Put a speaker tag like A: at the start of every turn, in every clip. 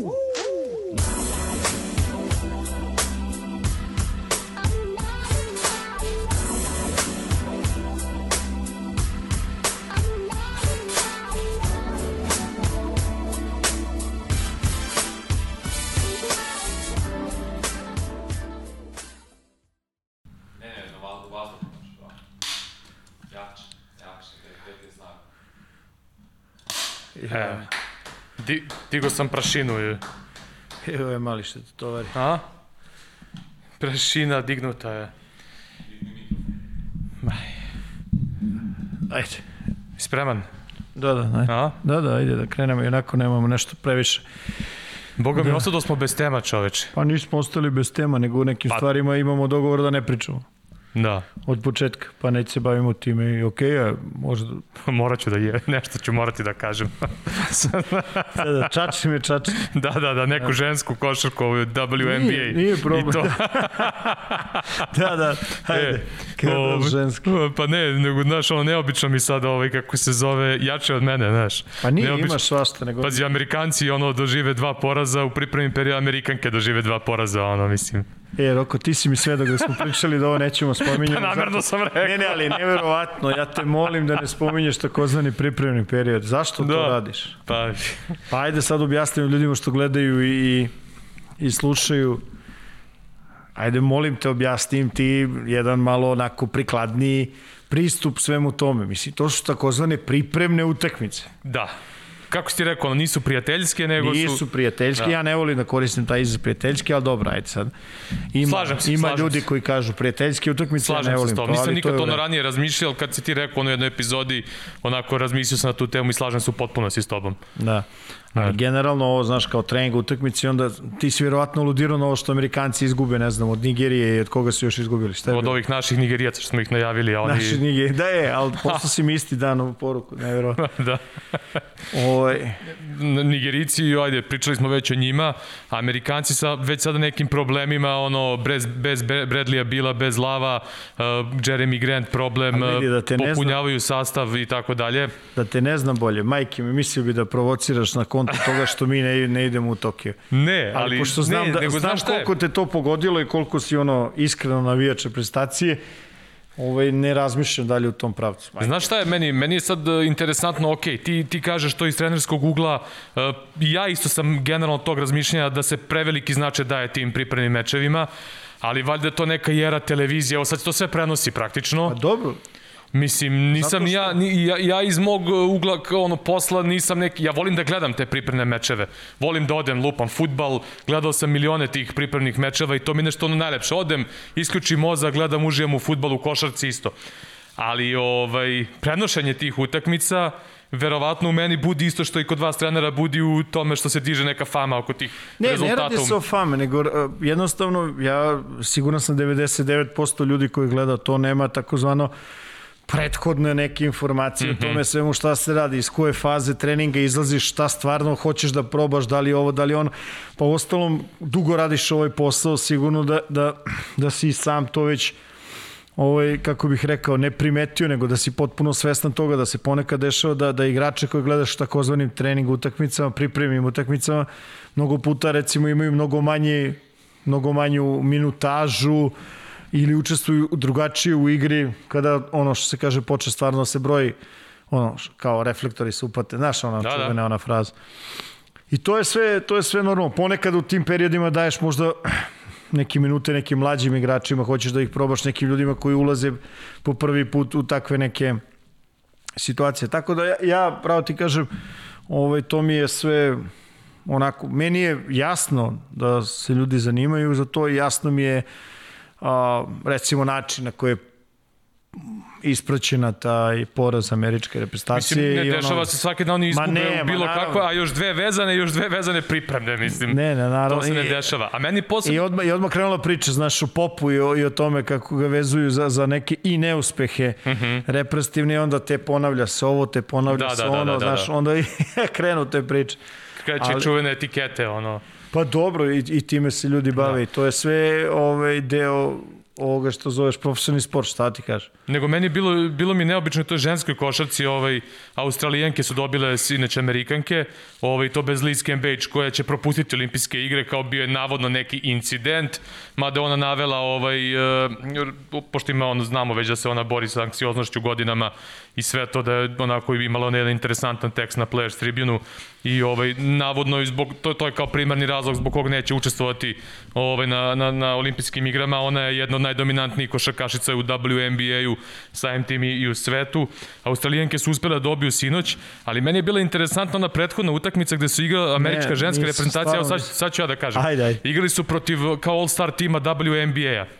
A: Ne,
B: di, digo sam prašinu. je.
C: Evo je mali što te tovari.
B: A? Prašina dignuta je.
C: Ajde.
B: Spreman?
C: Da, da, ajde.
B: A?
C: Da, da, ajde da krenemo, onako nemamo nešto previše.
B: Boga mi,
C: Da.
B: ostado smo bez tema, čoveče.
C: Pa nismo ostali bez tema, nego u nekim
B: Pa-
C: stvarima imamo dogovor da ne pričamo.
B: Da,
C: Od početka, pa neće se bavimo time i okej, a možda...
B: morat ću da je, nešto ću morati da kažem.
C: Da, da, čači me, čači.
B: da, da, da, neku žensku košarku, ovu WNBA.
C: Nije, nije problem.
B: I to,
C: Da, da, ajde.
B: E,
C: Kada
B: ovaj,
C: ženski.
B: Pa ne, nego, znaš, ono, neobično mi sad, ovaj, kako se zove, jače od mene, znaš.
C: Pa nije,
B: Neobično-
C: imaš svašta, nego...
B: Pazi, Amerikanci, ono, dožive dva poraza, u pripremnim periodu Amerikanke dožive dva poraza, ono, mislim.
C: E, Roko, ti si mi sve dok da smo pričali da ovo nećemo spominjati.
B: Pa namerno sam rekao.
C: Ne, ne, ali neverovatno, ja te molim da ne spominješ takozvani pripremni period. Zašto to
B: Da.
C: radiš?
B: Pa,
C: Pa ajde sad objasnim ljudima što gledaju i, i slušaju. Ajde, molim te, objasnim ti jedan malo onako prikladniji pristup svemu tome. Mislim, to su takozvane pripremne utakmice.
B: da. Kako si ti rekao, nisu prijateljske, nego
C: Nisu
B: su...
C: prijateljski,
B: Da.
C: ja ne volim da koristim taj izraz prijateljski, ali dobro, ajde sad. Ima,
B: Slažem se,
C: ima
B: slažem
C: ljudi
B: se.
C: koji kažu prijateljski utakmice, ja ne
B: Slažem se
C: volim to.
B: Nisam nikad to ono ranije razmišljao, ali kad si ti rekao ono jednoj epizodi, onako razmislio sam na tu temu i slažem se u potpunosti s tobom.
C: Da. Ali generalno ovo, znaš, kao trening utakmice, onda ti si vjerovatno ludirao na ovo što Amerikanci izgube, ne znam, od Nigerije i od koga su još izgubili. Šta je
B: Od
C: bilo?
B: ovih naših Nigerijaca što smo ih najavili, a oni...
C: Naši Nigerije. Da je, ali poslao si mi isti dan ovu poruku, nevjerovatno.
B: da.
C: Ovaj,
B: Nigerici, ajde, pričali smo već o njima, Amerikanci sa već sada nekim problemima, ono, bez, bez Bradleya Bila, bez Lava, uh, Jeremy Grant problem,
C: vidi da te
B: popunjavaju sastav i tako dalje.
C: da te ne znam bolje, majke mi, mislio bi da provociraš na konto toga što mi ne, ne idemo u Tokio.
B: Ne,
C: Ali,
B: ali,
C: pošto znam,
B: ne,
C: da,
B: nego
C: znam koliko te to pogodilo i koliko si ono iskreno navijače prestacije, ovaj, ne razmišljam dalje u tom pravcu. Majke.
B: Znaš šta je meni? Meni je sad e, interesantno, ok, ti, ti kažeš to iz trenerskog ugla, e, i ja isto sam generalno tog razmišljanja da se preveliki značaj daje tim pripremnim mečevima, ali valjda to neka jera televizije, evo sad se to sve prenosi praktično.
C: Pa dobro,
B: Mislim, nisam
C: što-
B: ja, ni, ja, ja iz mog e, ugla ono posla nisam neki, ja volim da gledam te pripremne mečeve, volim da odem, lupam futbal, gledao sam milione tih pripremnih mečeva i to mi nešto ono najlepše, odem, isključim mozak, gledam, užijem u futbalu, u košarci isto. Ali ovaj, prenošenje tih utakmica, verovatno u meni budi isto što i kod vas trenera budi u tome što se diže neka fama oko tih
C: Ne,
B: rezultata.
C: ne radi se o fame, nego uh, jednostavno, ja siguran sam 99% ljudi koji gleda to nema takozvano prethodne neke informacije mm -hmm.
B: Mhm.
C: o tome svemu šta se radi, iz koje faze treninga izlaziš, šta stvarno hoćeš da probaš, da li ovo, da li ono. Pa u ostalom, dugo radiš ovaj posao, sigurno da, da, da si sam to već ovaj, kako bih rekao, ne primetio, nego da si potpuno svestan toga da se ponekad dešava da, da igrače koje gledaš takozvanim trening utakmicama, pripremnim utakmicama, mnogo puta recimo imaju mnogo manje mnogo manju minutažu ili učestvuju drugačije u igri kada ono što se kaže poče stvarno da se broji ono kao reflektori se upate, znaš ona
B: Da, da.
C: čuvena ona fraza. I to je sve to je sve normalno. Ponekad u tim periodima daješ možda neke minute nekim mlađim igračima, hoćeš da ih probaš nekim ljudima koji ulaze po prvi put u takve neke situacije. Tako da ja, ja pravo ti kažem, ovaj, to mi je sve onako, meni je jasno da se ljudi zanimaju za to i jasno mi je a, recimo način na koji je ispraćena taj poraz američke reprezentacije.
B: Mislim, ne
C: i ono-
B: dešava se svaki dan oni izgube
C: ne,
B: bilo
C: naravno.
B: kako, a još dve vezane, još dve vezane pripremne, mislim.
C: Ne, ne, naravno.
B: To se ne dešava. A meni posebno...
C: I odmah, I odmah krenula priča, znaš, o popu i o, i o tome kako ga vezuju za, za neke i neuspehe uh -huh. reprezentativne onda te ponavlja se ovo, te ponavlja
B: Mhm. Da,
C: se
B: da, da,
C: ono,
B: da, da,
C: znaš,
B: da.
C: onda i krenu te priče.
B: Kreće
C: Ali-
B: čuvene etikete, ono.
C: Pa dobro, i, i time se ljudi bave da. i to je sve ovaj, deo ovoga što zoveš profesionalni sport, šta ti kažeš?
B: Nego meni je bilo, bilo mi neobično u toj ženskoj košarci, ovaj, Australijanke su dobile inače Amerikanke, ovaj, to bez Liz Cambage koja će propustiti olimpijske igre kao bio je navodno neki incident, mada ona navela, ovaj, uh, pošto ima ono, znamo već da se ona bori sa anksioznošću godinama i sve to da je onako imala on jedan interesantan tekst na Players Tribune i ovaj navodno zbog to to je kao primarni razlog zbog kog neće učestvovati ovaj na na na olimpijskim igrama ona je jedna od najdominantnijih košarkašica u WNBA-u samim tim i, i u svetu. Australijanke su uspele da dobiju sinoć ali meni je bila interesantna ona prethodna utakmica gde su igrala američka
C: Ne,
B: ženska reprezentacija. Evo sad sad ću ja da kažem.
C: Ajde, ajde.
B: igrali su protiv kao All-Star tima WNBA-a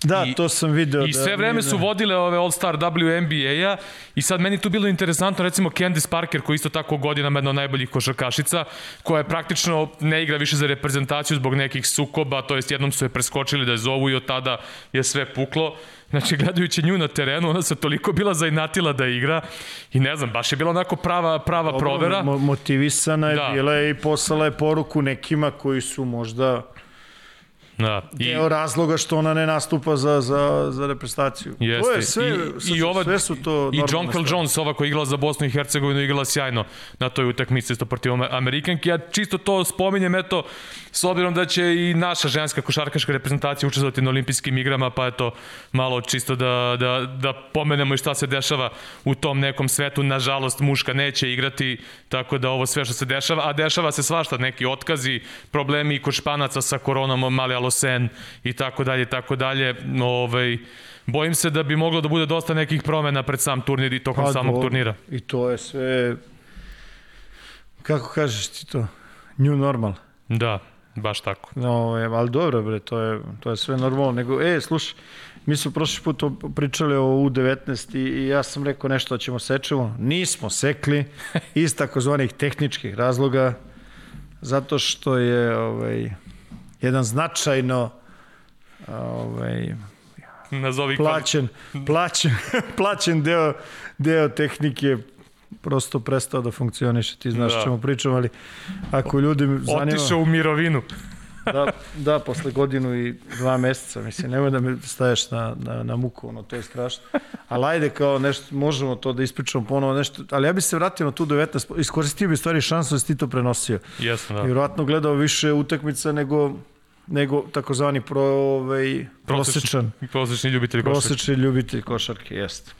C: Da,
B: I-
C: to sam video.
B: I
C: da,
B: sve vreme su
C: da.
B: vodile ove All-Star WNBA-a i sad meni tu bilo interesantno recimo Candice Parker koja isto tako godinama jedna od najboljih košarkašica koja je praktično ne igra više za reprezentaciju zbog nekih sukoba, to jest jednom su je preskočili da je zovu i od tada je sve puklo. Znači, gledajući nju na terenu, ona se toliko bila zainatila da igra i ne znam, baš je bila onako prava, prava
C: Dobro,
B: provera.
C: mo- motivisana je
B: Da.
C: bila i poslala je poruku nekima koji su možda
B: Da. I,
C: deo razloga što ona ne nastupa za, za, za reprezentaciju.
B: Jeste.
C: To je sve,
B: I,
C: sve,
B: i ova,
C: sve su to
B: I John Cal. Jones, ova koja je igrala za Bosnu i Hercegovinu, igrala sjajno na toj utakmici isto protiv Ame- Amerikanki. Ja čisto to spominjem, eto, s obzirom da će i naša ženska košarkaška reprezentacija učestvovati na olimpijskim igrama, pa eto, malo čisto da, da, da pomenemo i šta se dešava u tom nekom svetu. Nažalost, muška neće igrati, tako da ovo sve što se dešava, a dešava se svašta, neki otkazi, problemi i kod španaca sa koronom, Mali Alosen i tako dalje, i tako dalje. Ovaj, bojim se da bi moglo da bude dosta nekih promena pred sam turnir i tokom
C: Pa,
B: samog
C: dobro.
B: turnira.
C: I to je sve, kako kažeš ti to, new normal.
B: Da, baš tako.
C: No, je, ali dobro, bre, to je, to je sve normalno. Nego, e, slušaj, mi smo prošli put pričali o U19 i, i ja sam rekao nešto da ćemo sečemo. Nismo sekli iz takozvanih tehničkih razloga, zato što je ovaj, jedan značajno ovaj,
B: Nazovi
C: plaćen, plaćen, plaćen deo, deo tehnike prosto prestao da funkcioniše. Ti znaš
B: Da.
C: čemu pričam, ali ako ljudi zanima...
B: Otišao u mirovinu.
C: Da, da, posle godinu i dva meseca, mislim, nemoj da me staješ na, na, na muku, ono, to je strašno. Ali ajde, kao nešto, možemo to da ispričamo ponovo, nešto, ali ja bih se vratio na tu 19, iskoristio bi stvari šansu da si ti to prenosio.
B: Jesno,
C: Da.
B: da.
C: Vjerovatno gledao više utakmica nego, nego takozvani pro, ovaj, prosečan,
B: Prosečni ljubitelj košarke.
C: prosečni ljubitelj košarke, jeste.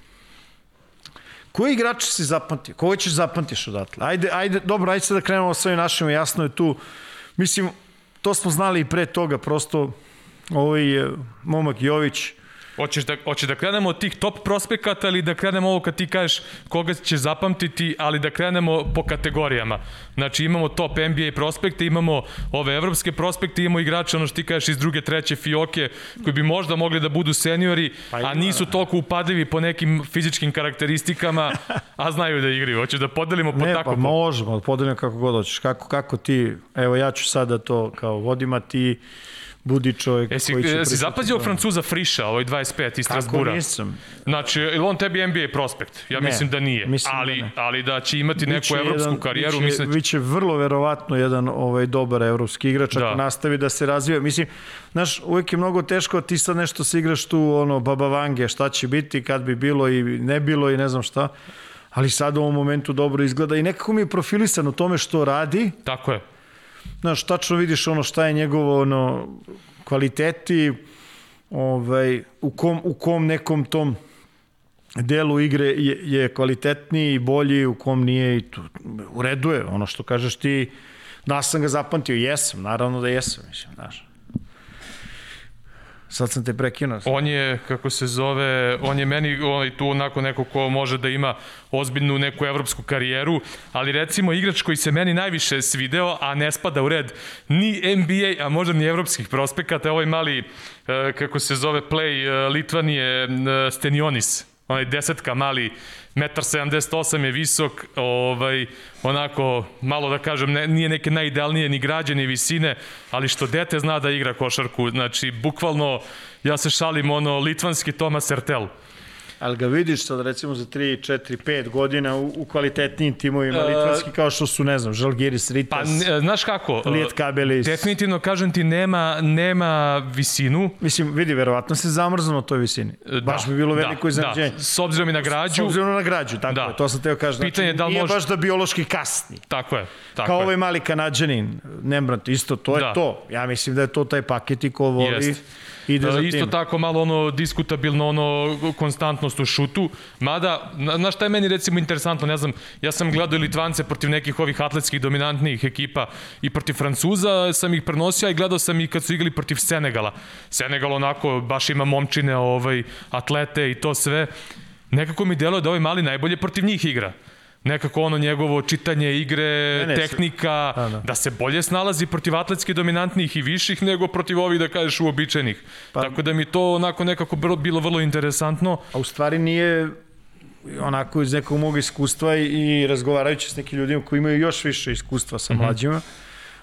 C: Koji igrač si zapamtio? Koga ćeš zapamtiš odatle? Ajde, ajde, dobro, ajde sad da krenemo sa ovim našim, jasno je tu. Mislim, to smo znali i pre toga, prosto ovaj je momak Jović,
B: Hoćeš da, hoćeš da krenemo od tih top prospekata ili da krenemo ovo kad ti kažeš koga ćeš zapamtiti, ali da krenemo po kategorijama. Znači imamo top NBA prospekte, imamo ove evropske prospekte, imamo igrače, ono što ti kažeš iz druge, treće fioke, koji bi možda mogli da budu seniori,
C: Pa
B: a nisu toliko upadivi po nekim fizičkim karakteristikama, a znaju da igraju. Hoćeš da podelimo po
C: ne,
B: tako
C: pa
B: po...
C: možemo, da podelim kako god hoćeš. Kako, kako ti, evo ja ću sada to kao vodim, a ti budi čovjek
B: Jesi,
C: koji će...
B: jesi zapazio. Francuza Friša, ovaj 25 iz
C: Kako
B: Strasbura?
C: nisam?
B: Znači, ili on tebi NBA prospekt? Ja
C: Ne,
B: mislim da nije.
C: mislim da
B: ali,
C: ne.
B: ali da će imati neku
C: Biće
B: evropsku
C: jedan-
B: karijeru,
C: biće,
B: mislim da će...
C: biće vrlo verovatno jedan ovaj dobar evropski igrač ako
B: Da.
C: nastavi da se razvija. Mislim, znaš, uvek je mnogo teško ti sad nešto se igraš tu ono baba vange, šta će biti, kad bi bilo i ne bilo i ne znam šta. Ali sad u ovom momentu dobro izgleda i nekako mi je profilisan u tome što radi.
B: Tako je.
C: Znaš, tačno vidiš ono šta je njegovo ono, kvaliteti, ovaj, u, kom, u kom nekom tom delu igre je, je kvalitetniji i bolji, u kom nije i tu, u redu je, ono što kažeš ti, da sam ga zapamtio, jesam, naravno da jesam, mislim, znaš. Sad sam te prekinuo.
B: On je, kako se zove, on je meni onaj, tu onako neko ko može da ima ozbiljnu neku evropsku karijeru, ali recimo igrač koji se meni najviše svideo, a ne spada u red ni NBA, a možda ni evropskih prospekata, ovaj mali, e, kako se zove, play e, Litvanije e, Stenionis, onaj desetka mali, 1,78 je visok, ovaj, onako, malo da kažem, ne, nije neke najidealnije ni građene visine, ali što dete zna da igra košarku, znači, bukvalno, ja se šalim, ono, litvanski Tomas Ertel.
C: Ali ga vidiš sad recimo za 3, 4, 5 godina u, u kvalitetnijim timovima
B: E,
C: litvanski kao što su, ne znam, Žalgiris,
B: Pa,
C: Ritas,
B: n- znaš kako?
C: Lijet Kabelis.
B: Definitivno, kažem ti, nema, nema visinu.
C: Mislim, vidi, verovatno se zamrzno na toj visini. Baš bi bilo veliko
B: da,
C: iznenađenje.
B: Da, s obzirom i na
C: S
B: građu,
C: obzirom na građu, tako
B: Da.
C: je, to sam teo kažem. Znači,
B: Pitanje je da li
C: nije
B: može-
C: baš da biološki kasni.
B: tako je. Tako
C: Kao
B: je.
C: ovaj mali kanadžanin, Nembrant, isto, to je
B: Da.
C: to. Ja mislim da je to taj paket i ko voli,
B: Jest.
C: Ide za
B: E, Isto
C: tim.
B: tako malo ono diskutabilno ono konstantnost u šutu. Mada, na, znaš šta je meni recimo interesantno, ne znam, ja sam gledao i Litvance protiv nekih ovih atletskih dominantnijih ekipa i protiv Francuza sam ih prenosio a i gledao sam i kad su igrali protiv Senegala. Senegal onako baš ima momčine, ovaj, atlete i to sve. Nekako mi deluje da ovaj mali najbolje protiv njih igra nekako ono njegovo čitanje igre,
C: Ne, ne,
B: tehnika,
C: Da, da.
B: da se bolje snalazi protiv atletski dominantnih i viših nego protiv ovih, da kažeš, uobičajenih. Pa, Tako da mi to onako nekako bilo, vrlo interesantno.
C: A u stvari nije onako iz nekog mog iskustva i, i razgovarajući s nekim ljudima koji imaju još više iskustva sa mlađima,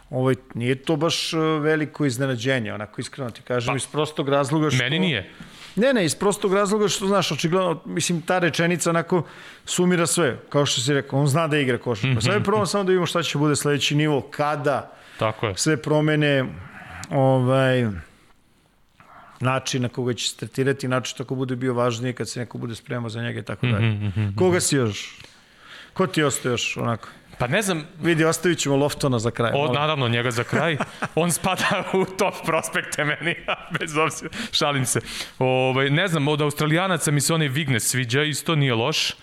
C: ovaj, nije to baš uh, veliko iznenađenje, onako iskreno ti kažem, pa, iz prostog razloga što...
B: Meni nije.
C: Ne, ne, iz prostog razloga što, znaš, očigledno, mislim, ta rečenica onako sumira sve, kao što si rekao, on zna da igra košarku. Sad je prvo samo da vidimo šta će bude sledeći nivo, kada
B: Tako je.
C: sve promene, ovaj, način na koga će se tretirati, način tako bude bio važniji kad se neko bude spremao za njega i tako dalje. Koga si još? Ko ti ostaje još onako?
B: Pa ne znam,
C: Vidi, ostavit ćemo Loftona za kraj.
B: o, naravno njega za kraj, on spada u top prospekte meni, bez obzira, šalim se. Ovaj, ne znam, od Australijanaca mi se onaj Vignes sviđa, isto nije loš.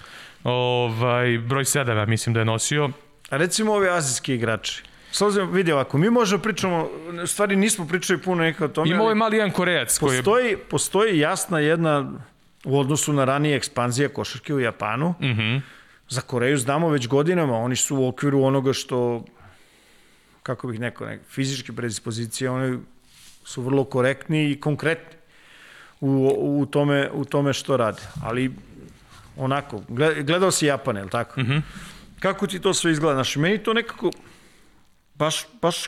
B: Ovaj, broj 7, ja mislim da je nosio.
C: A recimo ovi azijski igrači. S obzirom, vidi ovako, mi možemo pričamo, u stvari nismo pričali puno nekako o tome,
B: Ima ovaj mali jedan korejac koji je...
C: postoji, postoji jasna jedna u odnosu na ranije ekspanzije košarke u Japanu.
B: Mhm.
C: -hmm. Za Koreju znamo već godinama, oni su u okviru onoga što, kako bih neko, nek, fizičke predispozicije, oni su vrlo korektni i konkretni u, u, tome, u tome što rade. Ali onako, gled- gledao si Japan, je li tako? Mm. -hmm. Kako ti to sve izgleda? Znaš, meni to nekako baš, baš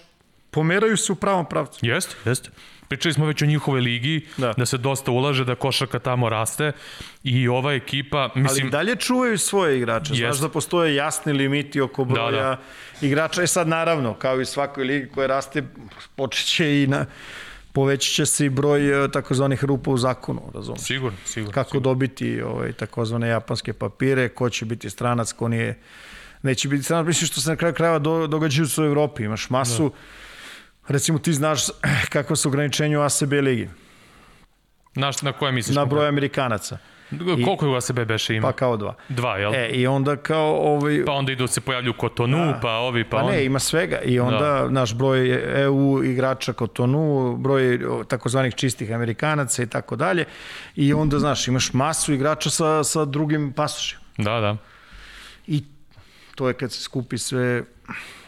C: pomeraju se u pravom pravcu.
B: Jest, jest. Pričali smo već o njihovoj ligi, da.
C: Da.
B: se dosta ulaže, da košarka tamo raste i ova ekipa,
C: Ali
B: mislim,
C: i dalje čuvaju svoje igrače. Znaš
B: Jest.
C: da postoje jasni limiti oko broja da,
B: Da,
C: igrača. E sad naravno, kao i svakoj ligi koja raste, počet će i na povećat će se i broj e, takozvanih rupa u zakonu, razumiješ?
B: sigurno, sigurno.
C: Kako dobiti ovaj, takozvane japanske papire, ko će biti stranac, ko nije neće biti stranac. Mislim što se na kraju krajeva do, događaju u Evropi. Imaš masu, da. Recimo ti znaš kakva su ograničenja u ACB ligi,
B: Znaš na koje misliš?
C: na broj Amerikanaca.
B: Koliko je u ASB beše ima?
C: Pa kao dva.
B: Dva, jel?
C: E, i onda kao ovaj,
B: Pa onda idu se pojavljuju Kotonu, da. pa ovi, pa,
C: Pa
B: on...
C: ne, ima svega. I onda da. naš broj EU igrača Kotonu, broj takozvanih čistih Amerikanaca i tako dalje. I onda, znaš, imaš masu igrača sa, sa drugim pasošima.
B: Da, da.
C: I to je kad se skupi sve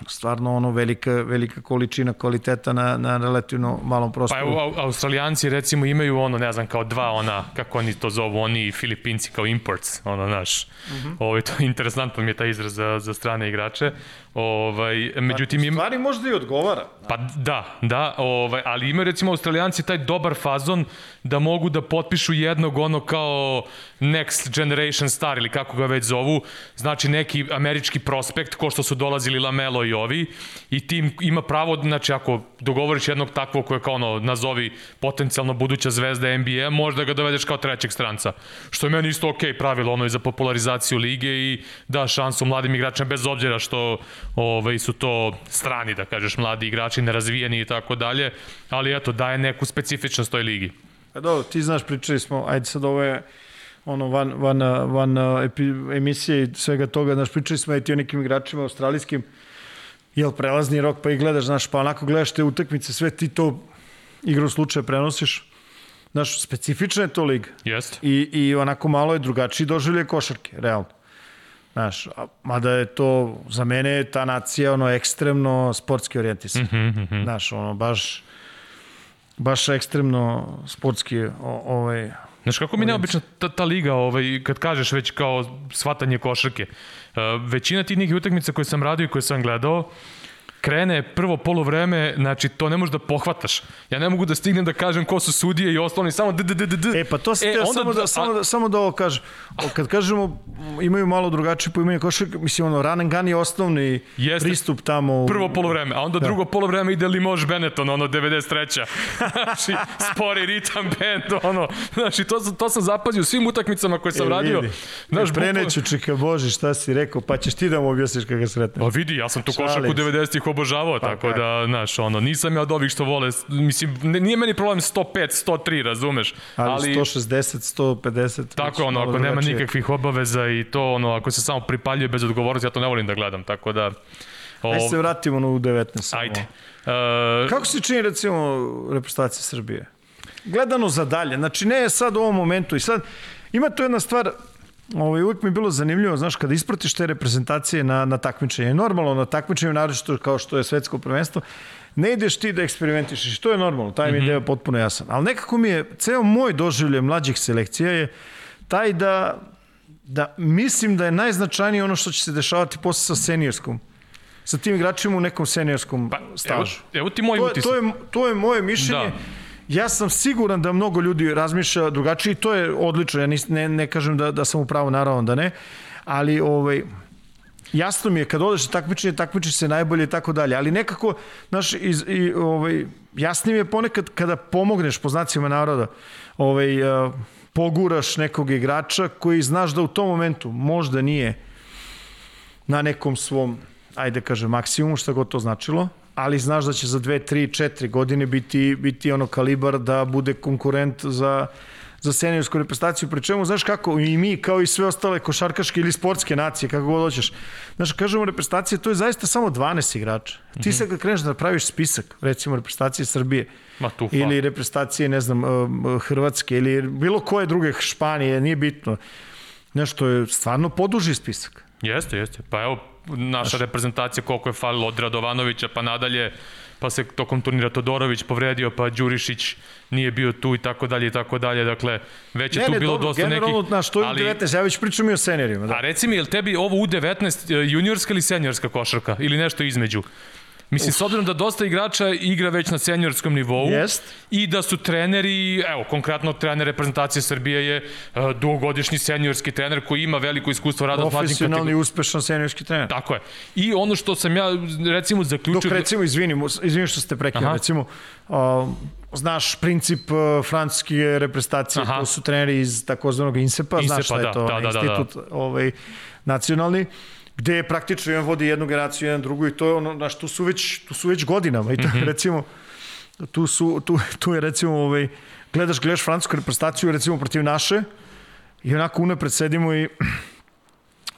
C: stvarno ono velika, velika količina kvaliteta na, na relativno malom
B: Pa
C: prostoru.
B: evo, Au- Australijanci recimo imaju ono, ne znam, kao dva ona, kako oni to zovu, oni Filipinci kao imports, ono, znaš. Mm
C: Mhm.
B: -hmm. Ovo, to, interesantno mi je taj izraz za, za strane igrače. Ovaj, međutim, im,
C: Stvari možda i odgovara.
B: Pa da, da, ovaj, ali imaju recimo Australijanci taj dobar fazon da mogu da potpišu jednog ono kao next generation star ili kako ga već zovu, znači neki američki prospekt ko što su dolazili Lamelo i ovi. I tim ima pravo, znači ako dogovoriš jednog takvog koji je kao ono, nazovi potencijalno buduća zvezda NBA, možda ga dovedeš kao trećeg stranca, što je meni isto ok pravilo ono i za popularizaciju lige i da šansu mladim igračima bez obzira što ovaj, su to strani, da kažeš, mladi igrači, nerazvijeni i tako dalje, ali eto, daje neku specifičnost toj ligi.
C: Pa dobro, ti znaš, pričali smo, ajde sad ovo je ono van, van, van epi, emisije i svega toga, znaš, pričali smo i ti o nekim igračima australijskim, jel prelazni rok, pa i gledaš, znaš, pa onako gledaš te utakmice, sve ti to igru slučaja prenosiš, znaš, specifična je to liga.
B: Jest?
C: I, I onako malo je drugačiji doživlje košarke, realno. Znaš, a, mada je to, za mene je ta nacija ono ekstremno sportski orijentisana. Mm -hmm. Znaš, ono, baš, baš ekstremno sportski o, ovaj,
B: Znaš kako mi je neobična ta, ta liga, ovaj, kad kažeš već kao shvatanje košarke. Uh, većina tih nekih utakmica koje sam radio i koje sam gledao, krene prvo polovreme, znači to ne možeš da pohvataš. Ja ne mogu da stignem da kažem ko su sudije i osnovni, samo d, d, d, d, d.
C: E, pa to se e, samo, da, samo, da, samo da ovo kažem. Kad kažemo, imaju malo drugačije poimanje košarka, mislim, ono, run and gun je osnovni Jeste. pristup tamo. U...
B: Prvo polovreme, a onda da. drugo polovreme ide Limož Benetton, ono, 93. znači, spori ritam band, ono, znači, to, to sam zapazio u svim utakmicama koje sam e, radio. Vidi.
C: Znaš, e, preneću, čeka Bože, šta si rekao, pa ćeš ti da mu objasniš ga sretneš.
B: Pa vidi, ja sam tu košarku 90-ih obožavao, pa, tako da, znaš, ono, nisam ja od ovih što vole, mislim, nije meni problem 105, 103, razumeš?
C: Ali, ali 160, 150.
B: Tako ono, ako nema nikakvih obaveza i to, ono, ako se samo pripaljuje bez odgovornosti, ja to ne volim da gledam, tako da...
C: O... Ajde se vratimo na U19.
B: Ajde.
C: Uh... Kako se čini, recimo, reprezentacija Srbije? Gledano za dalje, znači ne sad u ovom momentu i sad, ima tu jedna stvar, Ovaj, uvijek mi je bilo zanimljivo, znaš, kada ispratiš te reprezentacije na, na takmičenje, normalno na takmičenju, naročito kao što je svetsko prvenstvo, ne ideš ti da eksperimentišeš, to je normalno, taj mi je mm -hmm. deo potpuno jasan. Ali nekako mi je, ceo moj doživlje mlađih selekcija je taj da, da mislim da je najznačajnije ono što će se dešavati posle sa seniorskom sa tim igračima u nekom seniorskom pa, stažu.
B: Evo, evo ti moj
C: utisak. To je, to je, to je moje mišljenje. Da Ja sam siguran da mnogo ljudi razmišlja drugačije i to je odlično. Ja ne, ne kažem da, da sam upravo naravno da ne, ali ovaj, jasno mi je kad odeš na takmičenje, takmičiš se najbolje i tako dalje, ali nekako, znaš, iz, i, ovaj, jasno mi je ponekad kada pomogneš po znacima naroda, ovaj, uh, poguraš nekog igrača koji znaš da u tom momentu možda nije na nekom svom, ajde kažem, maksimumu, šta god to značilo, ali znaš da će za 2, 3, 4 godine biti, biti ono kalibar da bude konkurent za, za seniorsku reprezentaciju, pri čemu, znaš kako, i mi, kao i sve ostale košarkaške ili sportske nacije, kako god hoćeš, znaš, kažemo reprezentacija, to je zaista samo 12 igrača. Mm -hmm. Ti sad kad kreneš da praviš spisak, recimo reprezentacije Srbije,
B: Ma tu,
C: ili reprezentacije, ne znam, Hrvatske, ili bilo koje druge Španije, nije bitno, nešto je stvarno poduži spisak.
B: Jeste, jeste. Pa evo, naša reprezentacija koliko je falilo od Radovanovića pa nadalje, pa se tokom turnira Todorović povredio, pa Đurišić nije bio tu i tako dalje i tako dalje. Dakle, već je ne, tu ne, bilo dobro, dosta nekih...
C: Na što je ali, U19, ja već pričam i o seniorima. Da.
B: A reci mi, je li tebi ovo U19 e, juniorska ili seniorska košarka? Ili nešto između? Mislim, Uf. s obzirom da dosta igrača igra već na seniorskom nivou
C: Jest.
B: i da su treneri, evo, konkretno trener reprezentacije Srbije je uh, dugogodišnji seniorski trener koji ima veliko iskustvo rada s mlađim
C: kategorijama. Profesionalni uspešan seniorski trener.
B: Tako je. I ono što sam ja, recimo, zaključio...
C: Dok, recimo, izvinim, izvinim što ste prekljali, recimo, uh, znaš princip uh, francuske reprezentacije, Aha. to su treneri iz takozvanog INSEP-a, INSEP znaš šta da, je to, da, da, da, institut da, da. Ovaj, nacionalni gde je praktično jedan vodi jednu generaciju, jedan drugu i to je ono, znaš, tu su već, tu su već godinama i to, mm -hmm. recimo, tu, su, tu, tu je recimo, ovaj, gledaš, gledaš francusku reprezentaciju, recimo, protiv naše i onako unapred sedimo i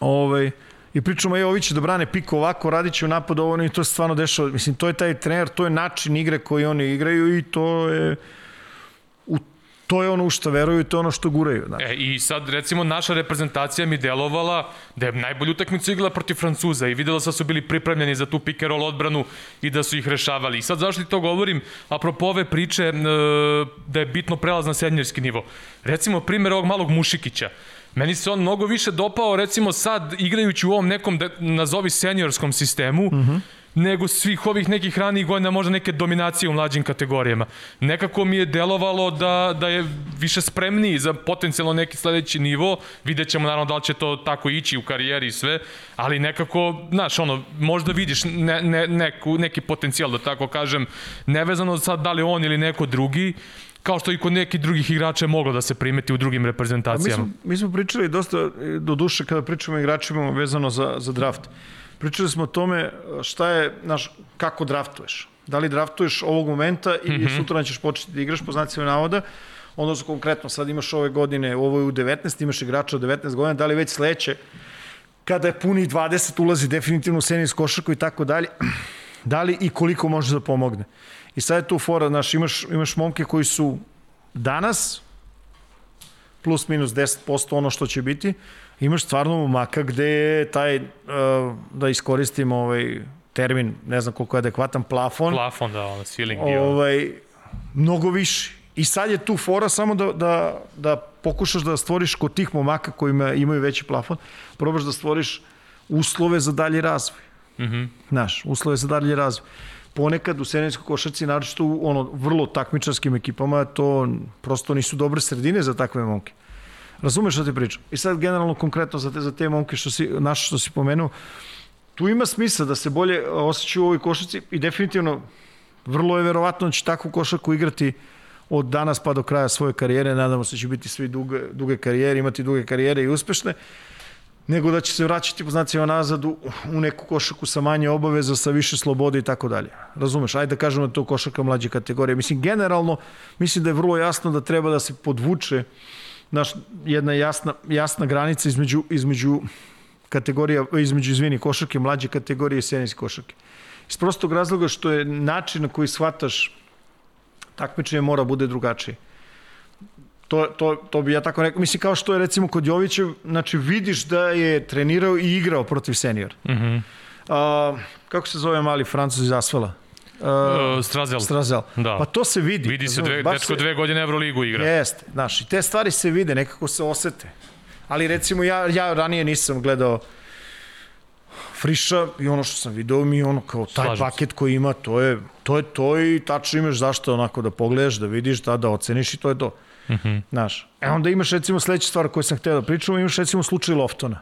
C: ovaj, i pričamo, je, ovi će da brane piko ovako, radit će u napadu ovo, i to se stvarno dešava. Mislim, to je taj trener, to je način igre koji oni igraju i to je to je ono u što veruju i to je ono što guraju. Da.
B: E, I sad, recimo, naša reprezentacija mi delovala da je najbolju utakmicu igrala protiv Francuza i videla da su bili pripremljeni za tu pick and roll odbranu i da su ih rešavali. I sad zašto ti to govorim? Apropo ove priče e, da je bitno prelaz na senjorski nivo. Recimo, primjer ovog malog Mušikića. Meni se on mnogo više dopao, recimo sad, igrajući u ovom nekom, da, nazovi seniorskom sistemu, uh mhm. Nego svih ovih nekih ranijih godina možda neke dominacije u mlađim kategorijama. Nekako mi je delovalo da, da je više spremniji za potencijalno neki sledeći nivo, vidjet ćemo naravno da li će to tako ići u karijeri i sve, ali nekako, znaš, ono, možda vidiš ne, ne, neku, neki potencijal, da tako kažem, nevezano sad da li on ili neko drugi, kao što i kod nekih drugih igrača je moglo da se primeti u drugim reprezentacijama.
C: Mi smo, mi smo pričali dosta, do duše kada pričamo o igračima vezano za, za draft. Pričali smo o tome šta je, znaš, kako draftuješ. Da li draftuješ ovog momenta i mm -hmm. sutra ćeš početi da igraš po znacima navoda, odnosno konkretno sad imaš ove godine, ovo je u 19, imaš igrača od 19 godina, da li već sledeće, kada je puni 20, ulazi definitivno u senis košarku i tako dalje, da li i koliko može da pomogne. I sad je tu fora, znaš, imaš, imaš momke koji su danas plus minus 10% ono što će biti, imaš stvarno momaka gde je taj, uh, da iskoristim ovaj termin, ne znam koliko je adekvatan, plafon.
B: Plafon, da, ono, ceiling
C: ovaj, mnogo više. I sad je tu fora samo da, da, da pokušaš da stvoriš kod tih momaka koji imaju veći plafon, probaš da stvoriš uslove za dalji razvoj. Mm -hmm. Znaš, uslove za dalje razvoj. Ponekad u senijskoj košarci, naročito u ono, vrlo takmičarskim ekipama, to prosto nisu dobre sredine za takve momke. Razumeš što ti pričam? I sad generalno konkretno za te, za te momke što si, naš što si pomenuo, tu ima smisla da se bolje osjećaju u ovoj košarci i definitivno vrlo je verovatno da će takvu košarku igrati od danas pa do kraja svoje karijere, nadamo se da će biti svi duge, duge karijere, imati duge karijere i uspešne, nego da će se vraćati po znacima nazad u, u neku košarku sa manje obaveza, sa više slobode i tako dalje. Razumeš? Ajde da kažemo da to košarka mlađe kategorije. Mislim, generalno, mislim da je vrlo jasno da treba da se podvuče naš, jedna jasna, jasna granica između, između kategorija, između, izvini, košarke, mlađe kategorije i senijske košarke. Iz prostog razloga što je način na koji shvataš takmičenje mora bude drugačije. To, to, to bi ja tako rekao. Mislim, kao što je recimo kod Jovića, znači vidiš da je trenirao i igrao protiv senior. Mm -hmm. A, kako se zove mali francuz iz Asfala?
B: Uh, Strazel.
C: Strazel.
B: Da.
C: Pa to se vidi.
B: Vidi se, dve, dečko se... dve godine Euroligu igra.
C: Jeste, znaš, i te stvari se vide, nekako se osete. Ali recimo ja, ja ranije nisam gledao Friša i ono što sam video mi ono kao taj Slažem paket koji ima, to je to je to i tačno imaš zašto onako da pogledaš, da vidiš, da, da oceniš i to je to. Mm -hmm. Znaš, e onda imaš recimo sledeća stvar koju sam hteo da pričam, imaš recimo slučaj Loftona.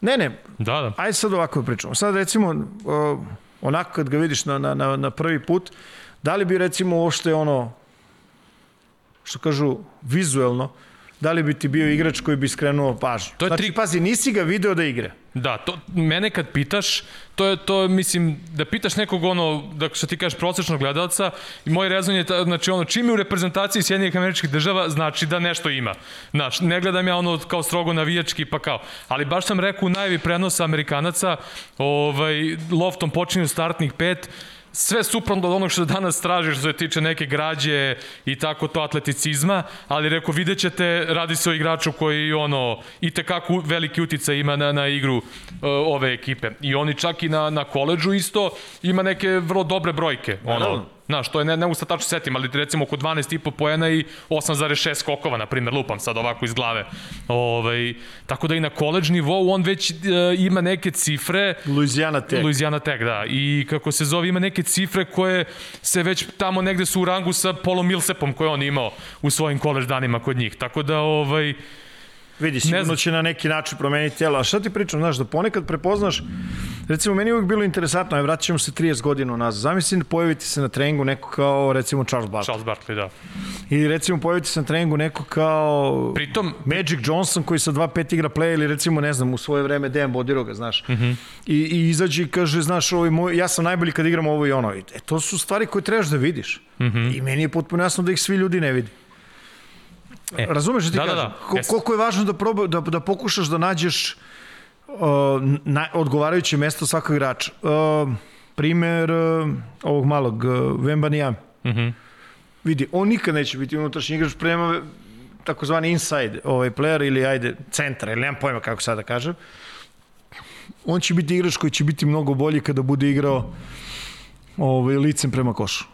C: Ne, ne,
B: da, da.
C: ajde sad ovako da pričamo. Sad recimo, uh, onako kad ga vidiš na, na, na, na prvi put, da li bi recimo uopšte ono, što kažu, vizuelno, da li bi ti bio igrač koji bi skrenuo pažnju. To je znači, tri... pazi, nisi ga video da igra.
B: Da, to, mene kad pitaš, to je, to mislim, da pitaš nekog ono, da što ti kažeš prosečnog gledalca, i moj rezon je, ta, znači ono, čim je u reprezentaciji Sjedinjenih američkih država, znači da nešto ima. Znaš, ne gledam ja ono kao strogo navijački pa kao, ali baš sam rekao u najavi prenosa Amerikanaca, ovaj, loftom počinju startnih pet, sve suprotno od onog što danas tražiš što se tiče neke građe i tako to atleticizma, ali reko vidjet ćete, radi se o igraču koji ono, i tekako veliki utica ima na, na igru uh, ove ekipe. I oni čak i na, na koleđu isto ima neke vrlo dobre brojke. Ono, Znaš, to je, ne, ne mogu sad tačno setim, ali recimo oko 12,5 poena i 8,6 skokova, na primjer, lupam sad ovako iz glave. Ovaj, tako da i na koleđ nivou on već e, ima neke cifre.
C: Louisiana Tech.
B: Louisiana Tech, da. I kako se zove, ima neke cifre koje se već tamo negde su u rangu sa Polom Millsapom koje on imao u svojim koleđ danima kod njih. Tako da, ovaj,
C: Vidi, sigurno će na neki način promeniti telo. A šta ti pričam, znaš, da ponekad prepoznaš, recimo, meni je uvijek bilo interesantno, aj vraćamo se 30 godina nazad. Zamislim da pojaviti se na treningu neko kao, recimo, Charles Barkley.
B: Charles Barkley, da.
C: I recimo pojaviti se na treningu neko kao
B: Pritom,
C: Magic Johnson koji sa 2-5 igra play ili recimo, ne znam, u svoje vreme Dejan Bodiroga, znaš. Mm -hmm. I, I izađe i kaže, znaš, ovaj moj, ja sam najbolji kad igram ovo i ono. E, to su stvari koje trebaš da vidiš. Mm -hmm. I meni je potpuno jasno da ih svi ljudi ne vidi. E, Razumeš što ti da, kažem? Da, da. Ko, koliko je važno da, proba, da, da pokušaš da nađeš uh, na, odgovarajuće mesto svakog igrača. Uh, primer uh, ovog malog uh, Vembanija. Mm -hmm. Vidi, on nikad neće biti unutrašnji igrač prema takozvani inside ovaj player ili ajde centar, ili nemam pojma kako sada da kažem. On će biti igrač koji će biti mnogo bolji kada bude igrao ovaj, licem prema košu.